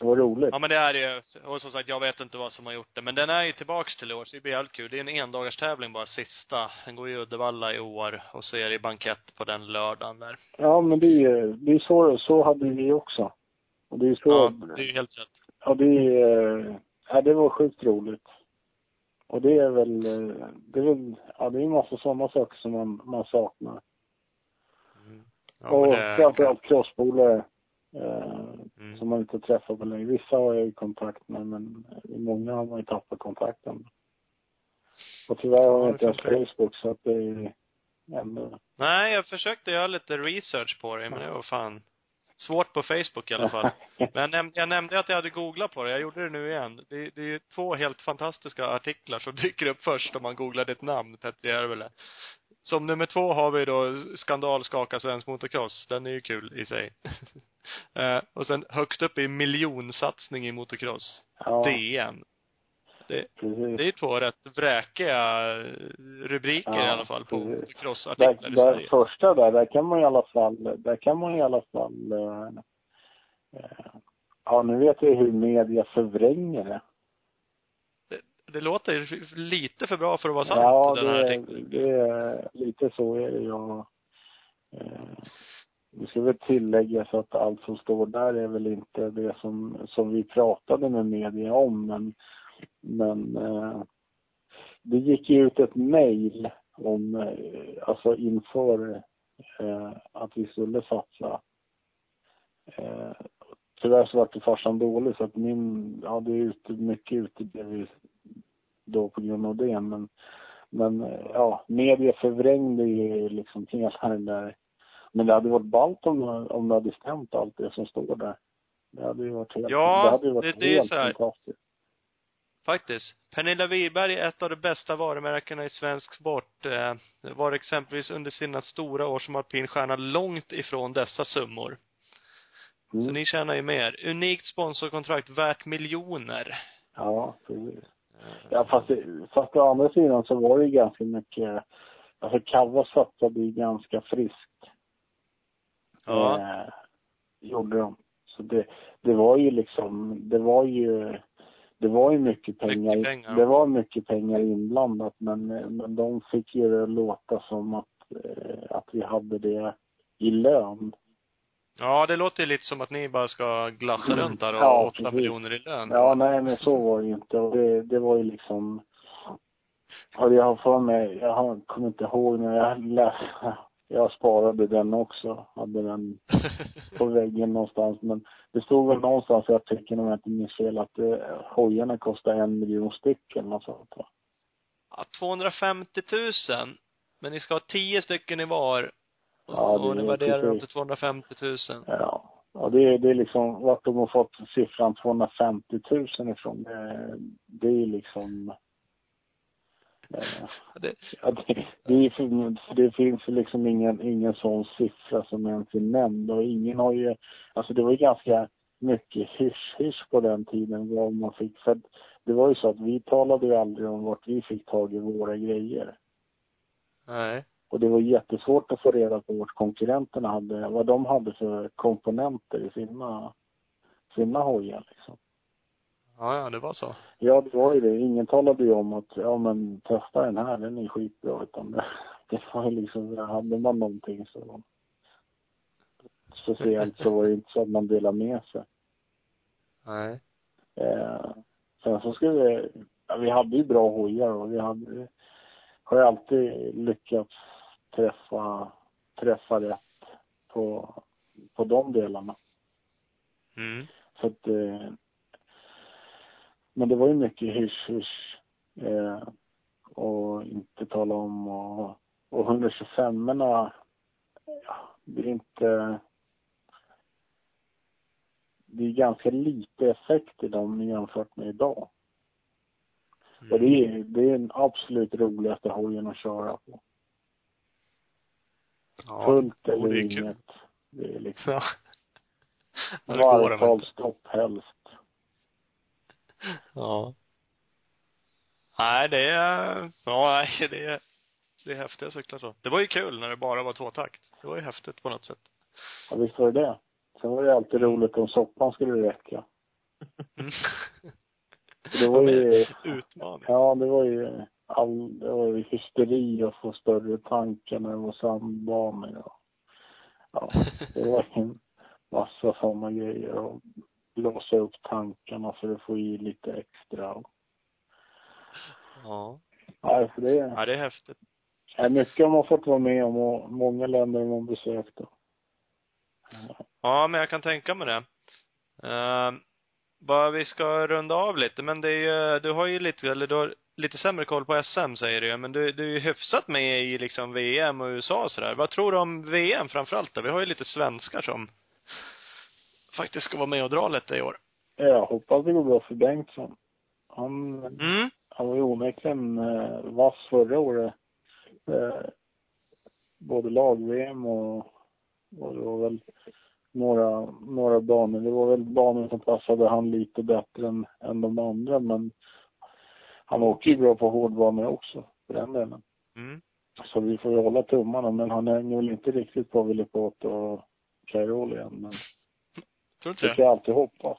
det var roligt. Ja men det är det ju. Och som sagt, jag vet inte vad som har gjort det. Men den är ju tillbaks till i år, så det blir jävligt kul. Det är en endagars tävling bara, sista. Den går i Uddevalla i år. Och så är det bankett på den lördagen där. Ja men det är ju, det är så, så hade vi också. Och det är så. Ja, det är ju helt rätt. Ja det är, ja det var sjukt roligt. Och det är väl, det är väl, ja det är en massa sådana saker som man, man saknar. Mm. Ja, och det... framförallt crosspolare Eh, mm. Som man inte träffar på länge. Vissa har jag ju kontakt med men många har man ju tappat kontakten Och tyvärr har jag inte ens Facebook så att det är ändå... Nej, jag försökte göra lite research på det men det var fan svårt på Facebook i alla fall. Men jag nämnde, jag nämnde att jag hade googlat på det. Jag gjorde det nu igen. Det, det är ju två helt fantastiska artiklar som dyker upp först om man googlar ditt namn, Petter Järvele. Som nummer två har vi då skandal skaka svensk motocross. Den är ju kul i sig. eh, och sen högst upp i miljonsatsning i motocross. Ja. DN. Det, det är två rätt vräkiga rubriker ja, i alla fall på motocrossartiklar i Sverige. första där, där kan man i alla fall, där kan man i alla fall eh, eh, Ja, nu vet jag hur media förvränger det det låter lite för bra för att vara sant, ja, den här det är lite så är det jag eh, det ska väl tilläggas att allt som står där är väl inte det som, som vi pratade med media om, men, men eh, det gick ju ut ett mejl om, eh, alltså inför eh, att vi skulle satsa. Eh, tyvärr så var det farsan dålig så att min, ja det är ute, mycket ute det då på grund av det. Men, men ja, media förvrängde ju liksom hela den där. Men det hade varit ballt om, om det hade stämt allt det som står där. Det hade ju varit helt, ja, det hade ju varit det, det helt här. fantastiskt. Faktiskt. Pernilla Wiberg är ett av de bästa varumärkena i svensk sport. Eh, var exempelvis under sina stora år som alpinstjärna långt ifrån dessa summor. Mm. Så ni tjänar ju mer. Unikt sponsorkontrakt värt miljoner. Ja, precis. Ja, fast, fast å andra sidan så var det ju ganska mycket, alltså Kava satsade ju ganska friskt. Ja. Eh, gjorde de. Så det, det var ju liksom, det var ju, det var ju mycket pengar, Mycket pengar. det var mycket pengar inblandat men, men de fick ju det låta som att, eh, att vi hade det i lön. Ja, det låter ju lite som att ni bara ska glassa runt där och Ja, åtta precis. miljoner i lön. Ja, nej men så var det ju inte. Och det, det var ju liksom... Och jag har för mig, jag har, kommer inte ihåg när jag läste, jag sparade den också, hade den på väggen någonstans. Men det stod väl någonstans i artikeln om jag inte minns fel att eh, hojarna kostar en miljon stycken eller något sånt va? Ja, 250 000. Men ni ska ha tio stycken i var. Och, Ja, det och ni är värderar dem till precis. 250 000. Ja. Ja, det, är- det är liksom vart de har fått siffran 250 000 ifrån. Det, det är liksom... Eh, Det, Ja, det, det, är för, det finns liksom ingen, ingen sån siffra som ens är nämnd och ingen har ju, alltså det var ju ganska mycket hysch-hysch på den tiden vad man fick, för det var ju så att vi talade ju aldrig om vart vi fick tag i våra grejer. nej. Och det var jättesvårt att få reda på vart konkurrenterna hade, vad de hade för komponenter i sina, sina hojar liksom. Ja, ja, det var så. Ja, det var ju det. Ingen talade ju om att, ja men testa den här, den är skitbra. Utan det, det var ju liksom, hade man någonting så speciellt så var det inte så att man delade med sig. Nej. Eh, sen så skulle vi, ja, vi hade ju bra hojar och vi hade, har ju alltid lyckats träffa, träffa rätt på, på de delarna. Mm. Så att, eh, men det var ju mycket hysch-hysch. Eh, och inte tala om och, och 125 erna ja, det är inte... Det är ganska lite effekt i dem jämfört med idag. Och det är, det är den absolut roligaste hojen att köra på. Ja. Fullt eller det är inget. Det är liksom Ja. Väl. varvtalsstopp helst. Ja. Nej, det är, ja, nej, det är, det är häftiga cyklar så. Det var ju kul när det bara var tvåtakt. Det var ju häftigt på något sätt. Ja, visst var det det. Sen var det alltid roligt om soppan skulle räcka. Mm. Det var ju, Utmaning. ja det var ju all, ju hysteri att få större tankar när det var sandbanor och, ja, det var en massa sådana grejer och blåsa upp tankarna för att få i lite extra Ja. nej, för det Ja, det är häftigt. är mycket har man fått vara med om och många länder man besökt och, Ja, men jag kan tänka mig det. Uh, bara vi ska runda av lite, men det är ju, du har ju lite, eller du har lite sämre koll på SM säger du men du, du är ju hyfsat med i liksom VM och USA och sådär. Vad tror du om VM framförallt då? Vi har ju lite svenskar som faktiskt ska vara med och dra lite i år. jag hoppas det går bra för Bengtsson. Han, Mm. Han var ju onekligen eh, vass förra året. Eh, både lag-VM och, och det var väl några, några banor. Det var väl banor som passade han lite bättre än, än de andra men han åker ju bra på hårdbanor också för den delen. Mm. Så vi får ju hålla tummarna men han hänger väl inte riktigt på Villepot och Cairoli än men Tror inte det det? kan alltid hoppas.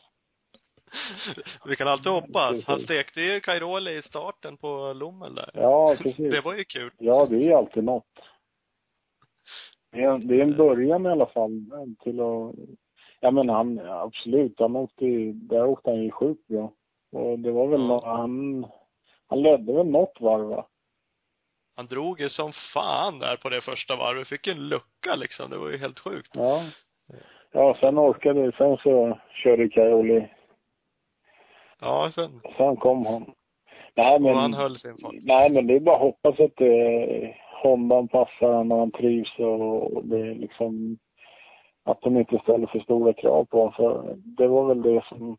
Vi kan alltid hoppas. Han stekte ju Kairoli i starten på Lommel där. Ja, precis. Det var ju kul. Ja, det är ju alltid något. Det är, det är en början i alla fall till att... Ja men han, absolut, han åkte ju, där åkte han ju sjukt bra. Och det var väl, nå- han, han ledde väl något varv va? Han drog ju som fan där på det första varvet. Fick en lucka liksom. Det var ju helt sjukt. Ja. Ja, sen orkade, sen så körde Cairoli, Ja, sen. sen kom han. Nej men, Och han höll sin fart. nej men det är bara att hoppas att eh, Hondan passar honom och han trivs och, och det är liksom att de inte ställer för stora krav på honom. För det var väl det som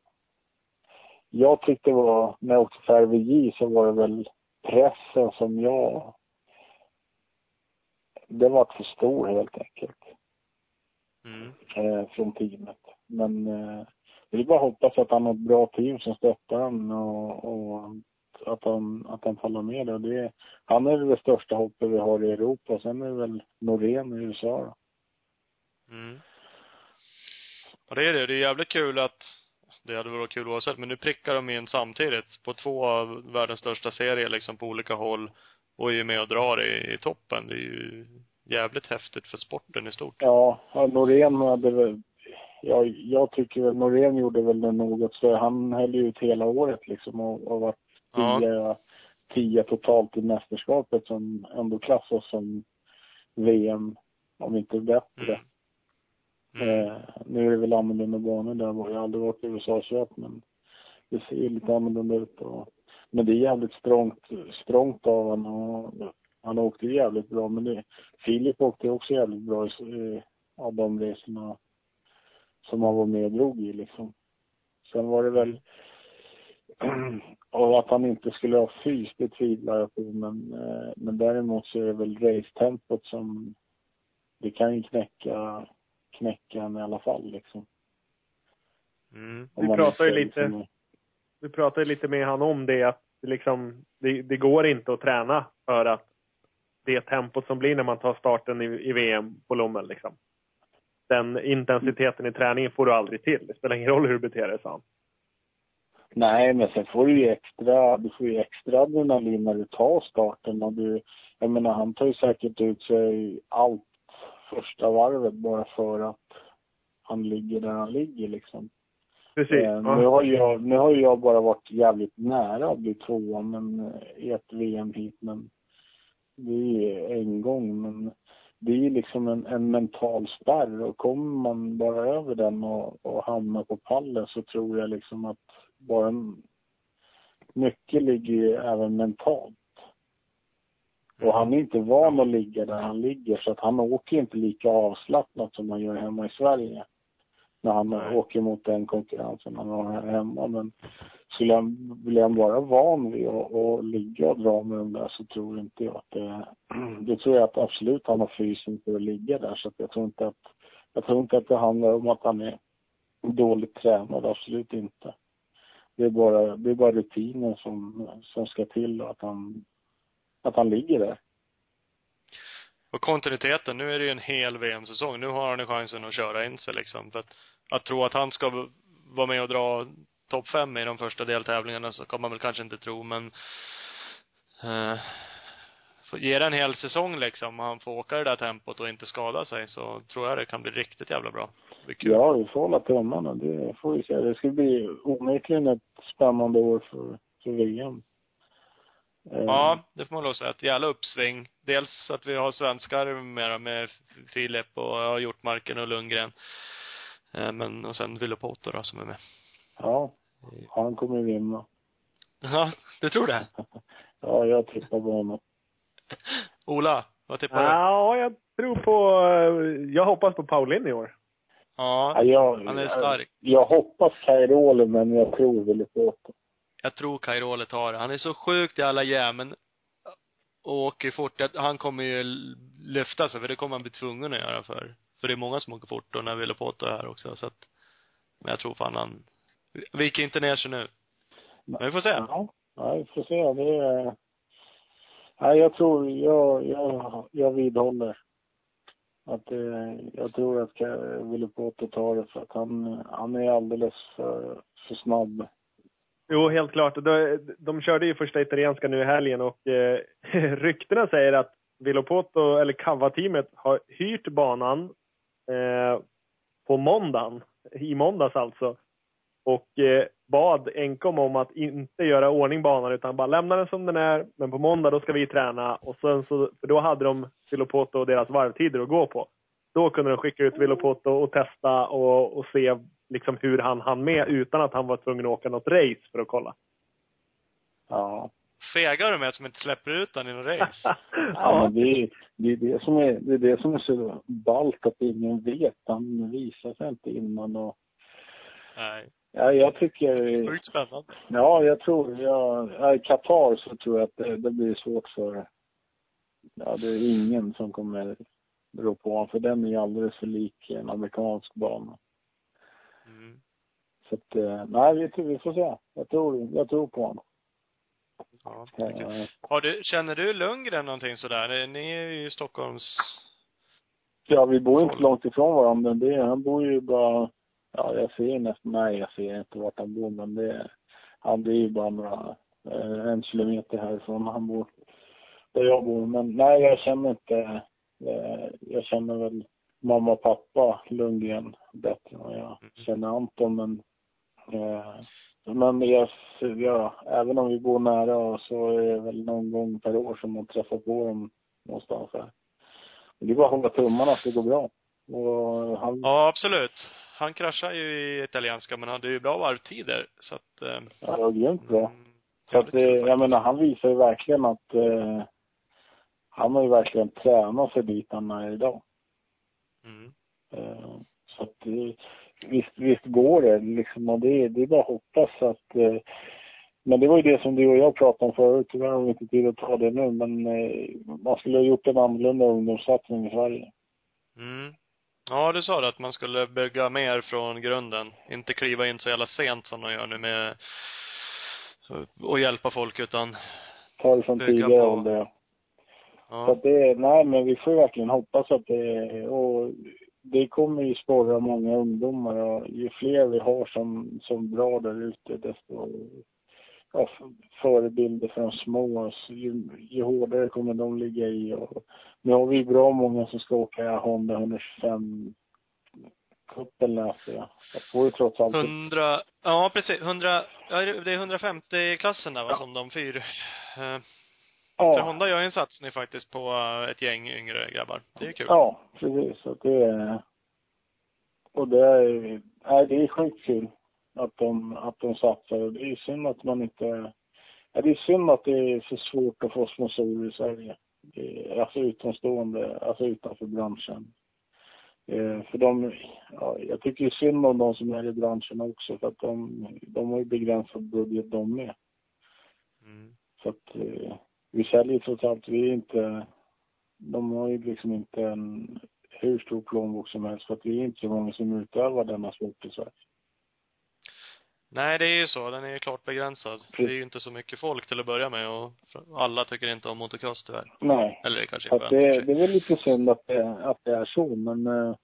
jag tyckte var, när jag åkte för RVJ så var det väl pressen som jag, det var för stor helt enkelt Mm. eh, från teamet. Men eh, det är bara hoppas att han har ett bra team som stöttar honom och, och att han, att han faller med det. Och det. Han är väl det största hoppet vi har i Europa. Sen är det väl Norén i USA då. Mm. Och det är det. Det är jävligt kul att det hade varit kul oavsett. Men nu prickar de in samtidigt på två av världens största serier liksom på olika håll och är med och drar i, i toppen. Det är ju jävligt häftigt för sporten i stort. Ja, ja, Norén hade väl, ja, jag tycker väl Norén gjorde väl något så han höll ju ut hela året liksom och, och var Ja. tio, tio totalt i mästerskapet som ändå klassas som VM, om inte bättre. Mm. Mm. Eh, nu är det väl annorlunda banor där. Jag har aldrig varit i USA-köp men det ser ju lite annorlunda ut. Och, men det är jävligt strångt, strångt av honom. Han åkte jävligt bra men det, Filip åkte också jävligt bra i, i, av de resorna som han var med och drog i liksom. Sen var det väl och att han inte skulle ha fys, det tvivlar jag på. Men, eh, men däremot så är det väl racetempot som det kan ju knäcka, knäcka i alla fall liksom. Mm. Vi pratar ju lite- Vi pratade lite med han om det att det liksom, det, det går inte att träna för att det tempot som blir när man tar starten i, i VM på Lommel liksom. Den intensiteten i träningen får du aldrig till. Det spelar ingen roll hur du beter dig, sa han. Nej, men sen får du ju extra, du får ju extra adrenalin när du tar starten och du, jag menar han tar ju säkert ut sig allt första varvet bara för att han ligger där han ligger liksom. Precis. Eh, nu, har jag, nu har jag bara varit jävligt nära att bli tvåa men, eh, i ett VM hit, men det är en gång. Men det är liksom en, en mental spärr och kommer man bara över den och, och hamnar på pallen så tror jag liksom att bara en, mycket ligger ju även mentalt. Och han är inte van att ligga där han ligger så att han åker inte lika avslappnat som man gör hemma i Sverige när han Nej. åker mot den konkurrensen han har här hemma. Men skulle han, blir han bara van vid att, att ligga och dra med dem där så tror inte jag att det... Det tror jag att absolut han har fysen för att ligga där så att jag tror inte att... Jag tror inte att det handlar om att han är dåligt tränad, absolut inte. Det är bara, det är bara rutinen som, som ska till och att han, att han ligger där. Och kontinuiteten, nu är det ju en hel VM-säsong. Nu har han ju chansen att köra in sig liksom. För att, att tro att han ska vara med och dra topp fem i de första deltävlingarna så kan man väl kanske inte tro, men eh, får ge det en hel säsong liksom, och han får åka det där tempot och inte skada sig, så tror jag det kan bli riktigt jävla bra. Kul. Ja, vi får hålla tummarna. Det får vi se. Det ska bli onekligen ett spännande år för, för VM. Eh, Ja, det får man lov att säga. Ett jävla uppsving. Dels att vi har svenskar mera med Filip och ja, Hjortmarken och Lundgren. Eh, Men, och sen Villopoto då som är med. Ja, han kommer vinna. Ja, du tror det? Ja, jag tippar på honom. Ola, vad tippar du? Ja, jag tror på... Jag hoppas på Paulin i år. Ja, Ja, jag, han är stark. Jag, jag hoppas Cairoli, men jag tror Villipoto. Jag tror Cairole tar det. Han är så sjukt i alla jämen och åker fort. Han kommer ju lyfta sig, för det kommer han bli tvungen att göra för, för det är många som åker fort och när Villopoto är här också, så att, men jag tror fan han viker inte ner sig nu. Men vi får se. Ja, vi får se. Det är... Nej, jag tror, jag, jag, jag vidhåller. Att det, jag tror att Villipoto tar det för att han, han är alldeles för, för snabb. Jo, helt klart. De, de körde ju första italienska nu i helgen och eh, ryktena säger att Villopoto, eller Cava-teamet, har hyrt banan eh, på måndagen, i måndags alltså. Och eh, bad enkom om att inte göra ordning banan utan bara lämna den som den är. Men på måndag då ska vi träna och sen så, för då hade de Villopoto och deras varvtider att gå på. Då kunde de skicka ut Villopoto och testa och, och se liksom hur han hann med utan att han var tvungen att åka något race för att kolla. Ja. Fegar du med som inte släpper ut den i någon race? Ja, men det är, det är det som är, det är det som är så ballt att ingen vet. Han visar sig inte innan och, Nej. ja, jag tycker, Sjukt spännande. ja, jag tror, ja, ja, i Qatar så tror jag att det, det blir svårt för, ja, det är ingen som kommer rå på honom, för den är alldeles för lik en amerikansk bana. Mm. Så att, eh, nej, vi, vi får se. Jag tror, jag tror på honom. Ja, kul. Eh, Har du, känner du Lundgren någonting sådär? Ni är ju i Stockholms... Ja, vi bor inte långt ifrån varandra. Det, han bor ju bara ja, jag ser nästan, nej jag ser inte vart han bor men det, han det är ju bara några, eh, en kilometer härifrån han bor, där jag bor. Men nej, jag känner inte, jag känner väl mamma och pappa Lundgren bättre än vad jag känner Anton men men jag, ja, även om vi bor nära så är det väl någon gång per år som man träffar på dem någonstans här. Det är bara att hålla tummarna att det går bra. Och han, Ja, absolut. Han kraschade ju i italienska, men hade ju bra varvtider, så att... Eh, ja, det var grymt bra. mm, Så att, eh, jag menar, han visar ju verkligen att eh, han har ju verkligen tränat sig dit han är idag. Mm. Eh, så att det, visst, visst går det liksom och det, det är bara att hoppas att eh, men det var ju det som du och jag pratade om förut, tyvärr har vi inte tid att ta det nu, men eh, man skulle ha gjort en annorlunda ungdomssatsning i Sverige. Mm. Ja, du sa det att man skulle bygga mer från grunden. Inte kliva in så jävla sent som de gör nu med och hjälpa folk utan, Ta det från tidigare ålder. Så ja. att det, nej men vi får verkligen hoppas att det, och det kommer ju sporra många ungdomar och ju fler vi har som, som drar där ute desto ja, förebilder för de små, ju, ju hårdare kommer de ligga i och nu har vi bra många som ska åka Honda 125 cupen läser jag. Jag får ju trots allt 100, ja precis, 100, ja det är 150-klassen där va, som de fyr. Eh, För ja, Honda gör ju en satsning faktiskt på eh, ett gäng yngre grabbar. Det är kul. ja, precis. Så det är, och det är, nej, det är sjukt kul att de, att de satsar. Det är synd att man inte... Ja, det är synd att det är så svårt att få sponsorer i Sverige. Alltså utomstående, alltså utanför branschen. Eh, för de, ja, jag tycker det är synd om de som är i branschen också för att de, de har ju begränsad budget de med. Mm. Så att eh, vi säljer trots allt, vi är inte, de har ju liksom inte en hur stor plånbok som helst för att vi är inte så många som utövar denna sport i Sverige. Nej, det är ju så. Den är ju klart begränsad. Det är ju inte så mycket folk till att börja med och alla tycker inte om motocross tyvärr. Nej, Eller kanske så är att skönt i och det, det är väl lite synd att det, att det är så men eh,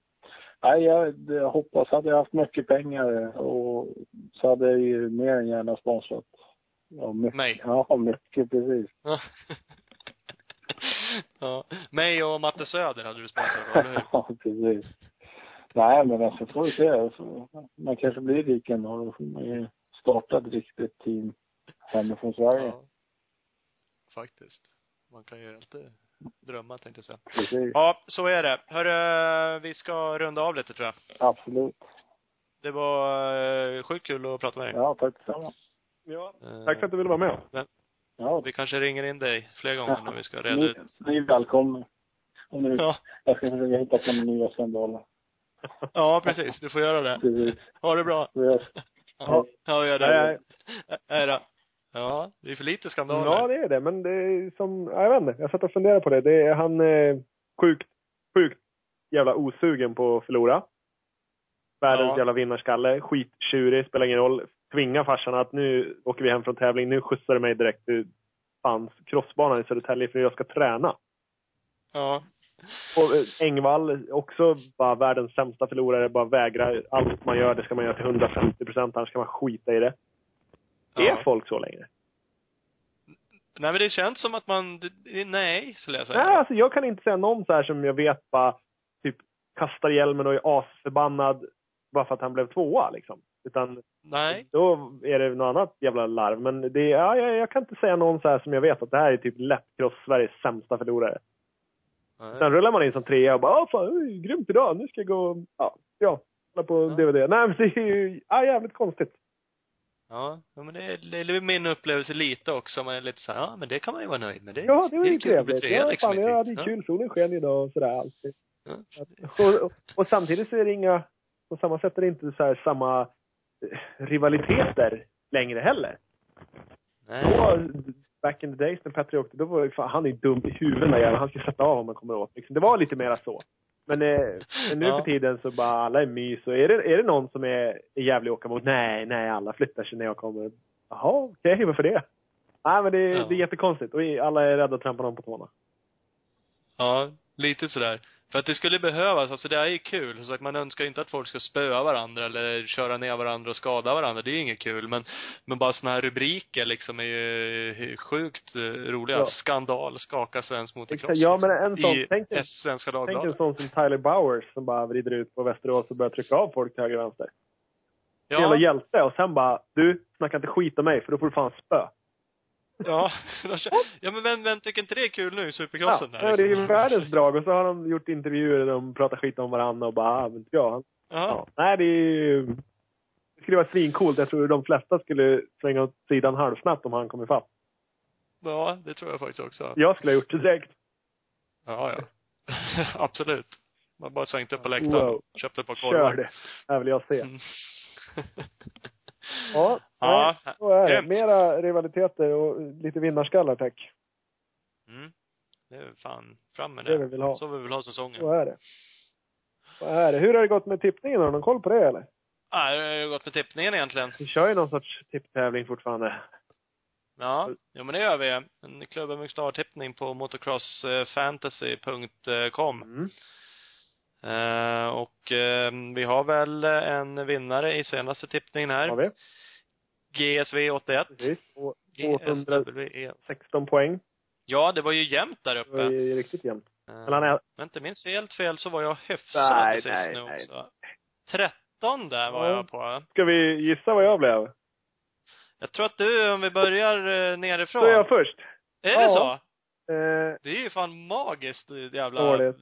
nej, jag, jag hoppas, hade jag haft mycket pengar och så hade jag ju mer än gärna sponsrat. Ja, mycket. Mig. Ja, mycket precis. Ja. Mig och Matte Söder hade du sponsrat eller hur? Ja, precis. Nej, men alltså får vi se. Så, man kanske blir rik en dag. Då får man ju starta ett riktigt team hemifrån Sverige. Ja. Faktiskt. Man kan ju alltid drömma tänkte jag säga. Precis. Ja, så är det. Hörru, vi ska runda av lite tror jag. Absolut. Det var eh, sjukt kul att prata med dig. Ja, tack detsamma. Ja, Eh, tack för att du ville vara med. Ja, Vi kanske ringer in dig fler gånger när vi ska reda ni, ut. ni är välkomna. Nu, Ja. Jag ska försöka hitta på nya skandaler. ja, precis. Du får göra det. Precis. Ha det bra. Hörs. Ja, ja gör det. Nej, Hej då. Ja, det är för lite skandaler. Ja, det är det. Men det är som, ja, jag vet inte. Jag satt och funderade på det. det är, han är sjukt, sjukt jävla osugen på att förlora. Världens Ja. jävla vinnarskalle. Skittjurig, spelar ingen roll. Tvinga farsan att nu åker vi hem från tävling. Nu skjutsar du mig direkt till fans crossbanan i Södertälje för jag ska träna. Ja. Och eh, Engvall, också bara världens sämsta förlorare. Bara vägrar. Allt man gör, det ska man göra till 150 procent. Annars ska man skita i det. Ja. Är folk så längre? Nej, men det känns som att man, nej, skulle jag säga. Nej, alltså jag kan inte säga någon så här som jag vet bara typ kastar hjälmen och är asförbannad bara för att han blev tvåa liksom. Utan Nej. då är det något annat jävla larv. Men det ja, jag, jag kan inte säga någon så här som jag vet att det här är typ lättcross Sveriges sämsta förlorare. Nej. Sen rullar man in som trea och bara ah, fan, oj, grymt idag, nu ska jag gå ja, ja, kolla på Ja. DVD. Nej men det är ju ja, jävligt konstigt. Ja, ja, men det är, min upplevelse lite också. Man är lite så här, ja men det kan man ju vara nöjd med. Det, Ja, det var ju trevligt. trea Ja, liksom. fan, ja, tid. det är kul. Solen sken idag och sådär alltid. Ja. Och, och, och samtidigt så är det inga, på samma sätt är det inte så här samma rivaliteter längre heller. Nej. Då, back in the days när Petri åkte, då var det, fan, han är dum i huvudet jäveln. Han ska sätta av om man kommer åt. Liksom. Det var lite mera så. Men, eh, men nu Ja. för tiden så bara alla är mys. Och är det, är det någon som är, är jävlig att åka mot? Nej, nej, alla flyttar sig när jag kommer. Jaha, okej, varför det? Nej, men det, Ja. det är jättekonstigt. Och alla är rädda att trampa någon på tårna. Ja, lite sådär. För att det skulle behövas, alltså det är ju kul. Som sagt, man önskar inte att folk ska spöa varandra eller köra ner varandra och skada varandra. Det är ju inget kul. Men, men bara såna här rubriker liksom är ju sjukt eh, roliga. Ja. Skandal skakar svensk motocross. Ja, men en sån, I tänk, S Svenska tänk en Dagbladet. sån som Tyler Bowers som bara vrider ut på Västerås och börjar trycka av folk till höger och vänster. Ja. Jävla hjälte. Och sen bara, du, snacka inte skit om mig för då får du fan spö. Ja. ja men vem, vem tycker inte det är kul nu i Ja, supercrossen där? ja, det är liksom? ju världens drag. Och så har de gjort intervjuer där de pratar skit om varandra och bara, ah, men. Ja. Ja. Nej, det är ju... Det skulle vara svincoolt. Jag tror de flesta skulle svänga åt sidan halvsnabbt om han kom ifatt. ja, det tror jag faktiskt också. Jag skulle ha gjort det direkt. Ja, ja. Absolut. Man bara svängt upp på läktaren. Wow. Köpt ett par Kör korvar. det. Det vill jag se. Mm. Ja, Ja, nej, så är det. Mera rivaliteter och lite vinnarskallar, tack. Mm. Det är fan, fram med Det det. vi vill ha. Så vi vill ha säsongen. Så är det. Så är det. Hur har det gått med tippningen? Har du någon koll på det eller? Nej, det har ju gått med tippningen egentligen. Vi kör ju någon sorts tipptävling fortfarande. Ja, jo men det gör vi. En Klubben med Star-tippning på motocrossfantasy.com. Mm. Eh, och eh, vi har väl en vinnare i senaste tippningen här. Har vi. GSV 81. Precis. Och GSWE. 16 poäng. Ja, det var ju jämnt där Det var uppe. ju riktigt jämnt. Eh, Men han är... Men inte minst helt fel så var jag hyfsad Nej, sist nej, nu nej. också. 13 där var Ja. jag på. Ska vi gissa vad jag blev? Jag tror att du, om vi börjar eh, nerifrån. Så är jag först. Är det Ja. så? Eh, Det är ju fan magiskt jävla Dåligt.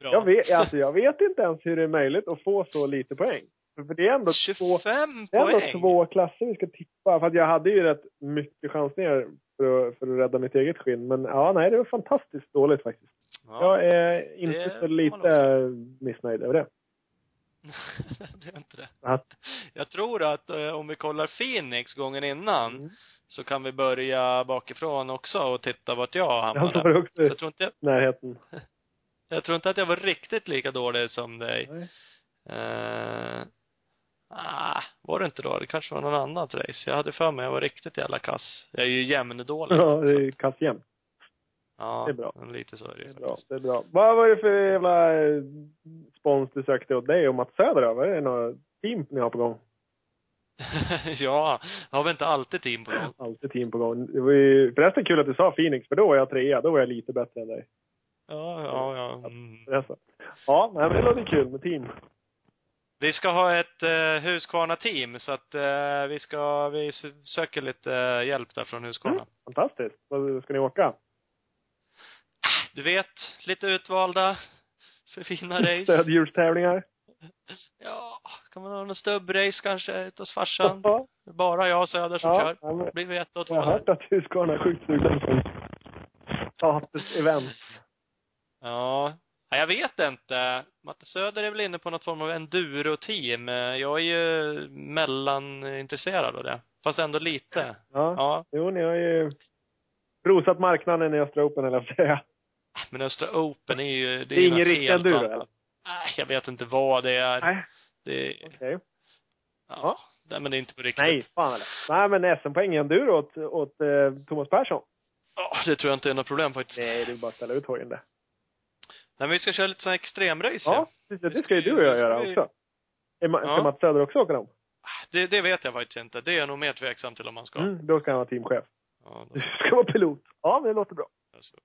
Bra. jag, vet, alltså, jag vet inte ens hur det är möjligt att få så lite poäng. För det är ändå två, 25 det är ändå poäng! två klasser vi ska tippa. För att jag hade ju rätt mycket chansningar för att, för att rädda mitt eget skinn. Men ja, nej, det var fantastiskt dåligt faktiskt. Ja. Jag är inte så lite missnöjd över det. det är inte det. Att, Jag tror att eh, om vi kollar Phoenix gången innan Mm. så kan vi börja bakifrån också och titta vart jag jag hamnade. var också Så jag tror inte jag, närheten. jag tror inte att jag var riktigt lika dålig som dig. Nej. Eh, ah, var det inte då? Det kanske var någon annat race. Jag hade för mig jag var riktigt jävla kass. Jag är ju jämndålig. Ja, det är kass jämnt. ja, det är bra. Lite så är det Det är bra. Det är bra. Vad var det för jävla eh, spons du sökte åt dig och Mats Söder då? Var det några team ni har på gång? ja, har väl inte alltid team på gång. Alltid team på gång. Det var ju förresten kul att du sa Phoenix, för då var jag trea. Då var jag lite bättre än dig. Ja, ja, ja. Mm. Ja, men det låter kul med team. Vi ska ha ett eh, Husqvarna-team, så att eh, vi ska, vi söker lite eh, hjälp där från Husqvarna. Mm. Fantastiskt. Vad ska ni åka? Du vet, lite utvalda för fina race. Stödhjulstävlingar? Ja, kan man ha någon stubbrace kanske ute hos farsan? Ja, Bara jag och Söder som ja, kör. ja, men blir vi ett och två jag har hört att Husqvarna är sjukt sugna på status-event. Ja. ja, jag vet inte. Matte Söder är väl inne på något form av enduro-team. Jag är ju mellanintresserad av det. Fast ändå lite. Ja. Ja. Jo, ni har ju rosat marknaden i Östra Open, eller jag säga. Men Östra Open är ju, det Det är, är ingen riktig enduro, annat. eller? Nej, jag vet inte vad det är. Nej, Det, okej. ja. Nej, men det är inte på riktigt. Nej, fan eller. Nej, men SM-poäng i enduro åt, åt eh, Thomas Persson. Ja, det tror jag inte är något problem faktiskt. Nej, det är bara att ställa ut hojen det. Nej, men vi ska köra lite sån här extremrace Ja, precis. Det ska ju du och jag göra vi- också. Är Ma- Ska Ja. Mats Söder också åka dem? Det, det vet jag faktiskt inte. Det är jag nog mer tveksam till om man ska. Mm, då ska han vara teamchef. Ja, då, Du ska vara pilot. Ja, men det låter bra. alltså.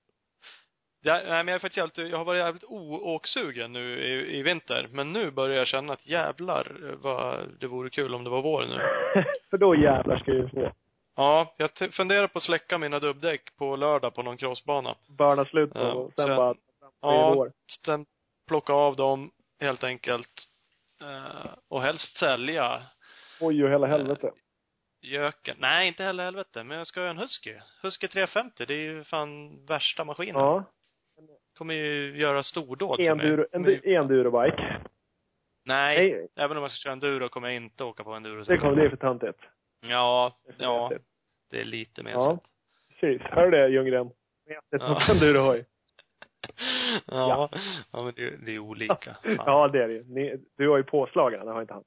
Ja, nej, men jag är faktiskt jävligt, jag har varit jävligt oåksugen nu i, i vinter. Men nu börjar jag känna att jävlar vad det vore kul om det var vår nu. För då jävlar ska vi få Ja, jag funderar på att släcka mina dubbdäck på lördag på någon crossbana. börna slut på Ja, och sen sen- bara Ja, vår. sen plocka av dem helt enkelt. Eh, och helst sälja Oj och hela helvete. göken. Nej, inte heller helvete. Men jag ska ha en Husky. Husky 350, det är ju fan värsta maskinen. Ja. Kommer ju göra stordåd för mig. Enduro, Kommer ju- en, endurobike. Nej, Nej, även om jag ska köra enduro kommer jag inte åka på enduro. det kommer för töntigt. Ja, Det är för ja. töntigt. Det är lite mer Ja. Precis. Hör du det Ljunggren? Ja. mot endurohoj. Ja. ja. men det, det är olika. Ja, det är det. Ni- Du har ju påslagen, det har inte han.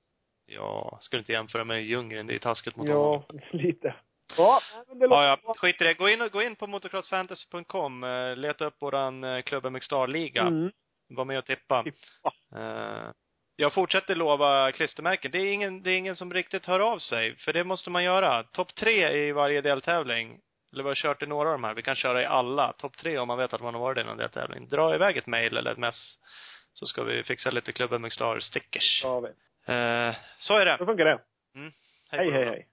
Ja, ska du inte jämföra med Ljunggren. Det är taskigt mot Ja, honom. lite. Ja, men det Ja, låter ja. Skit i det. Gå in, och- gå in på motocrossfantasy.com. eh, Leta upp våran eh, Club MX Star-liga. Mm. Var med och tippa. Tippa. Eh, jag fortsätter lova klistermärken. Det är ingen, det är ingen som riktigt hör av sig. För det måste man göra. Topp tre i varje deltävling. Eller vi har kört i några av de här. Vi kan köra i alla. Topp tre om man vet att man har varit i någon deltävling. Dra iväg ett mail eller ett mess. Så ska vi fixa lite Klubben Mixlar stickers. Ja, vi. Eh, så är det. Då funkar det. Mm. Hej, hej, hej.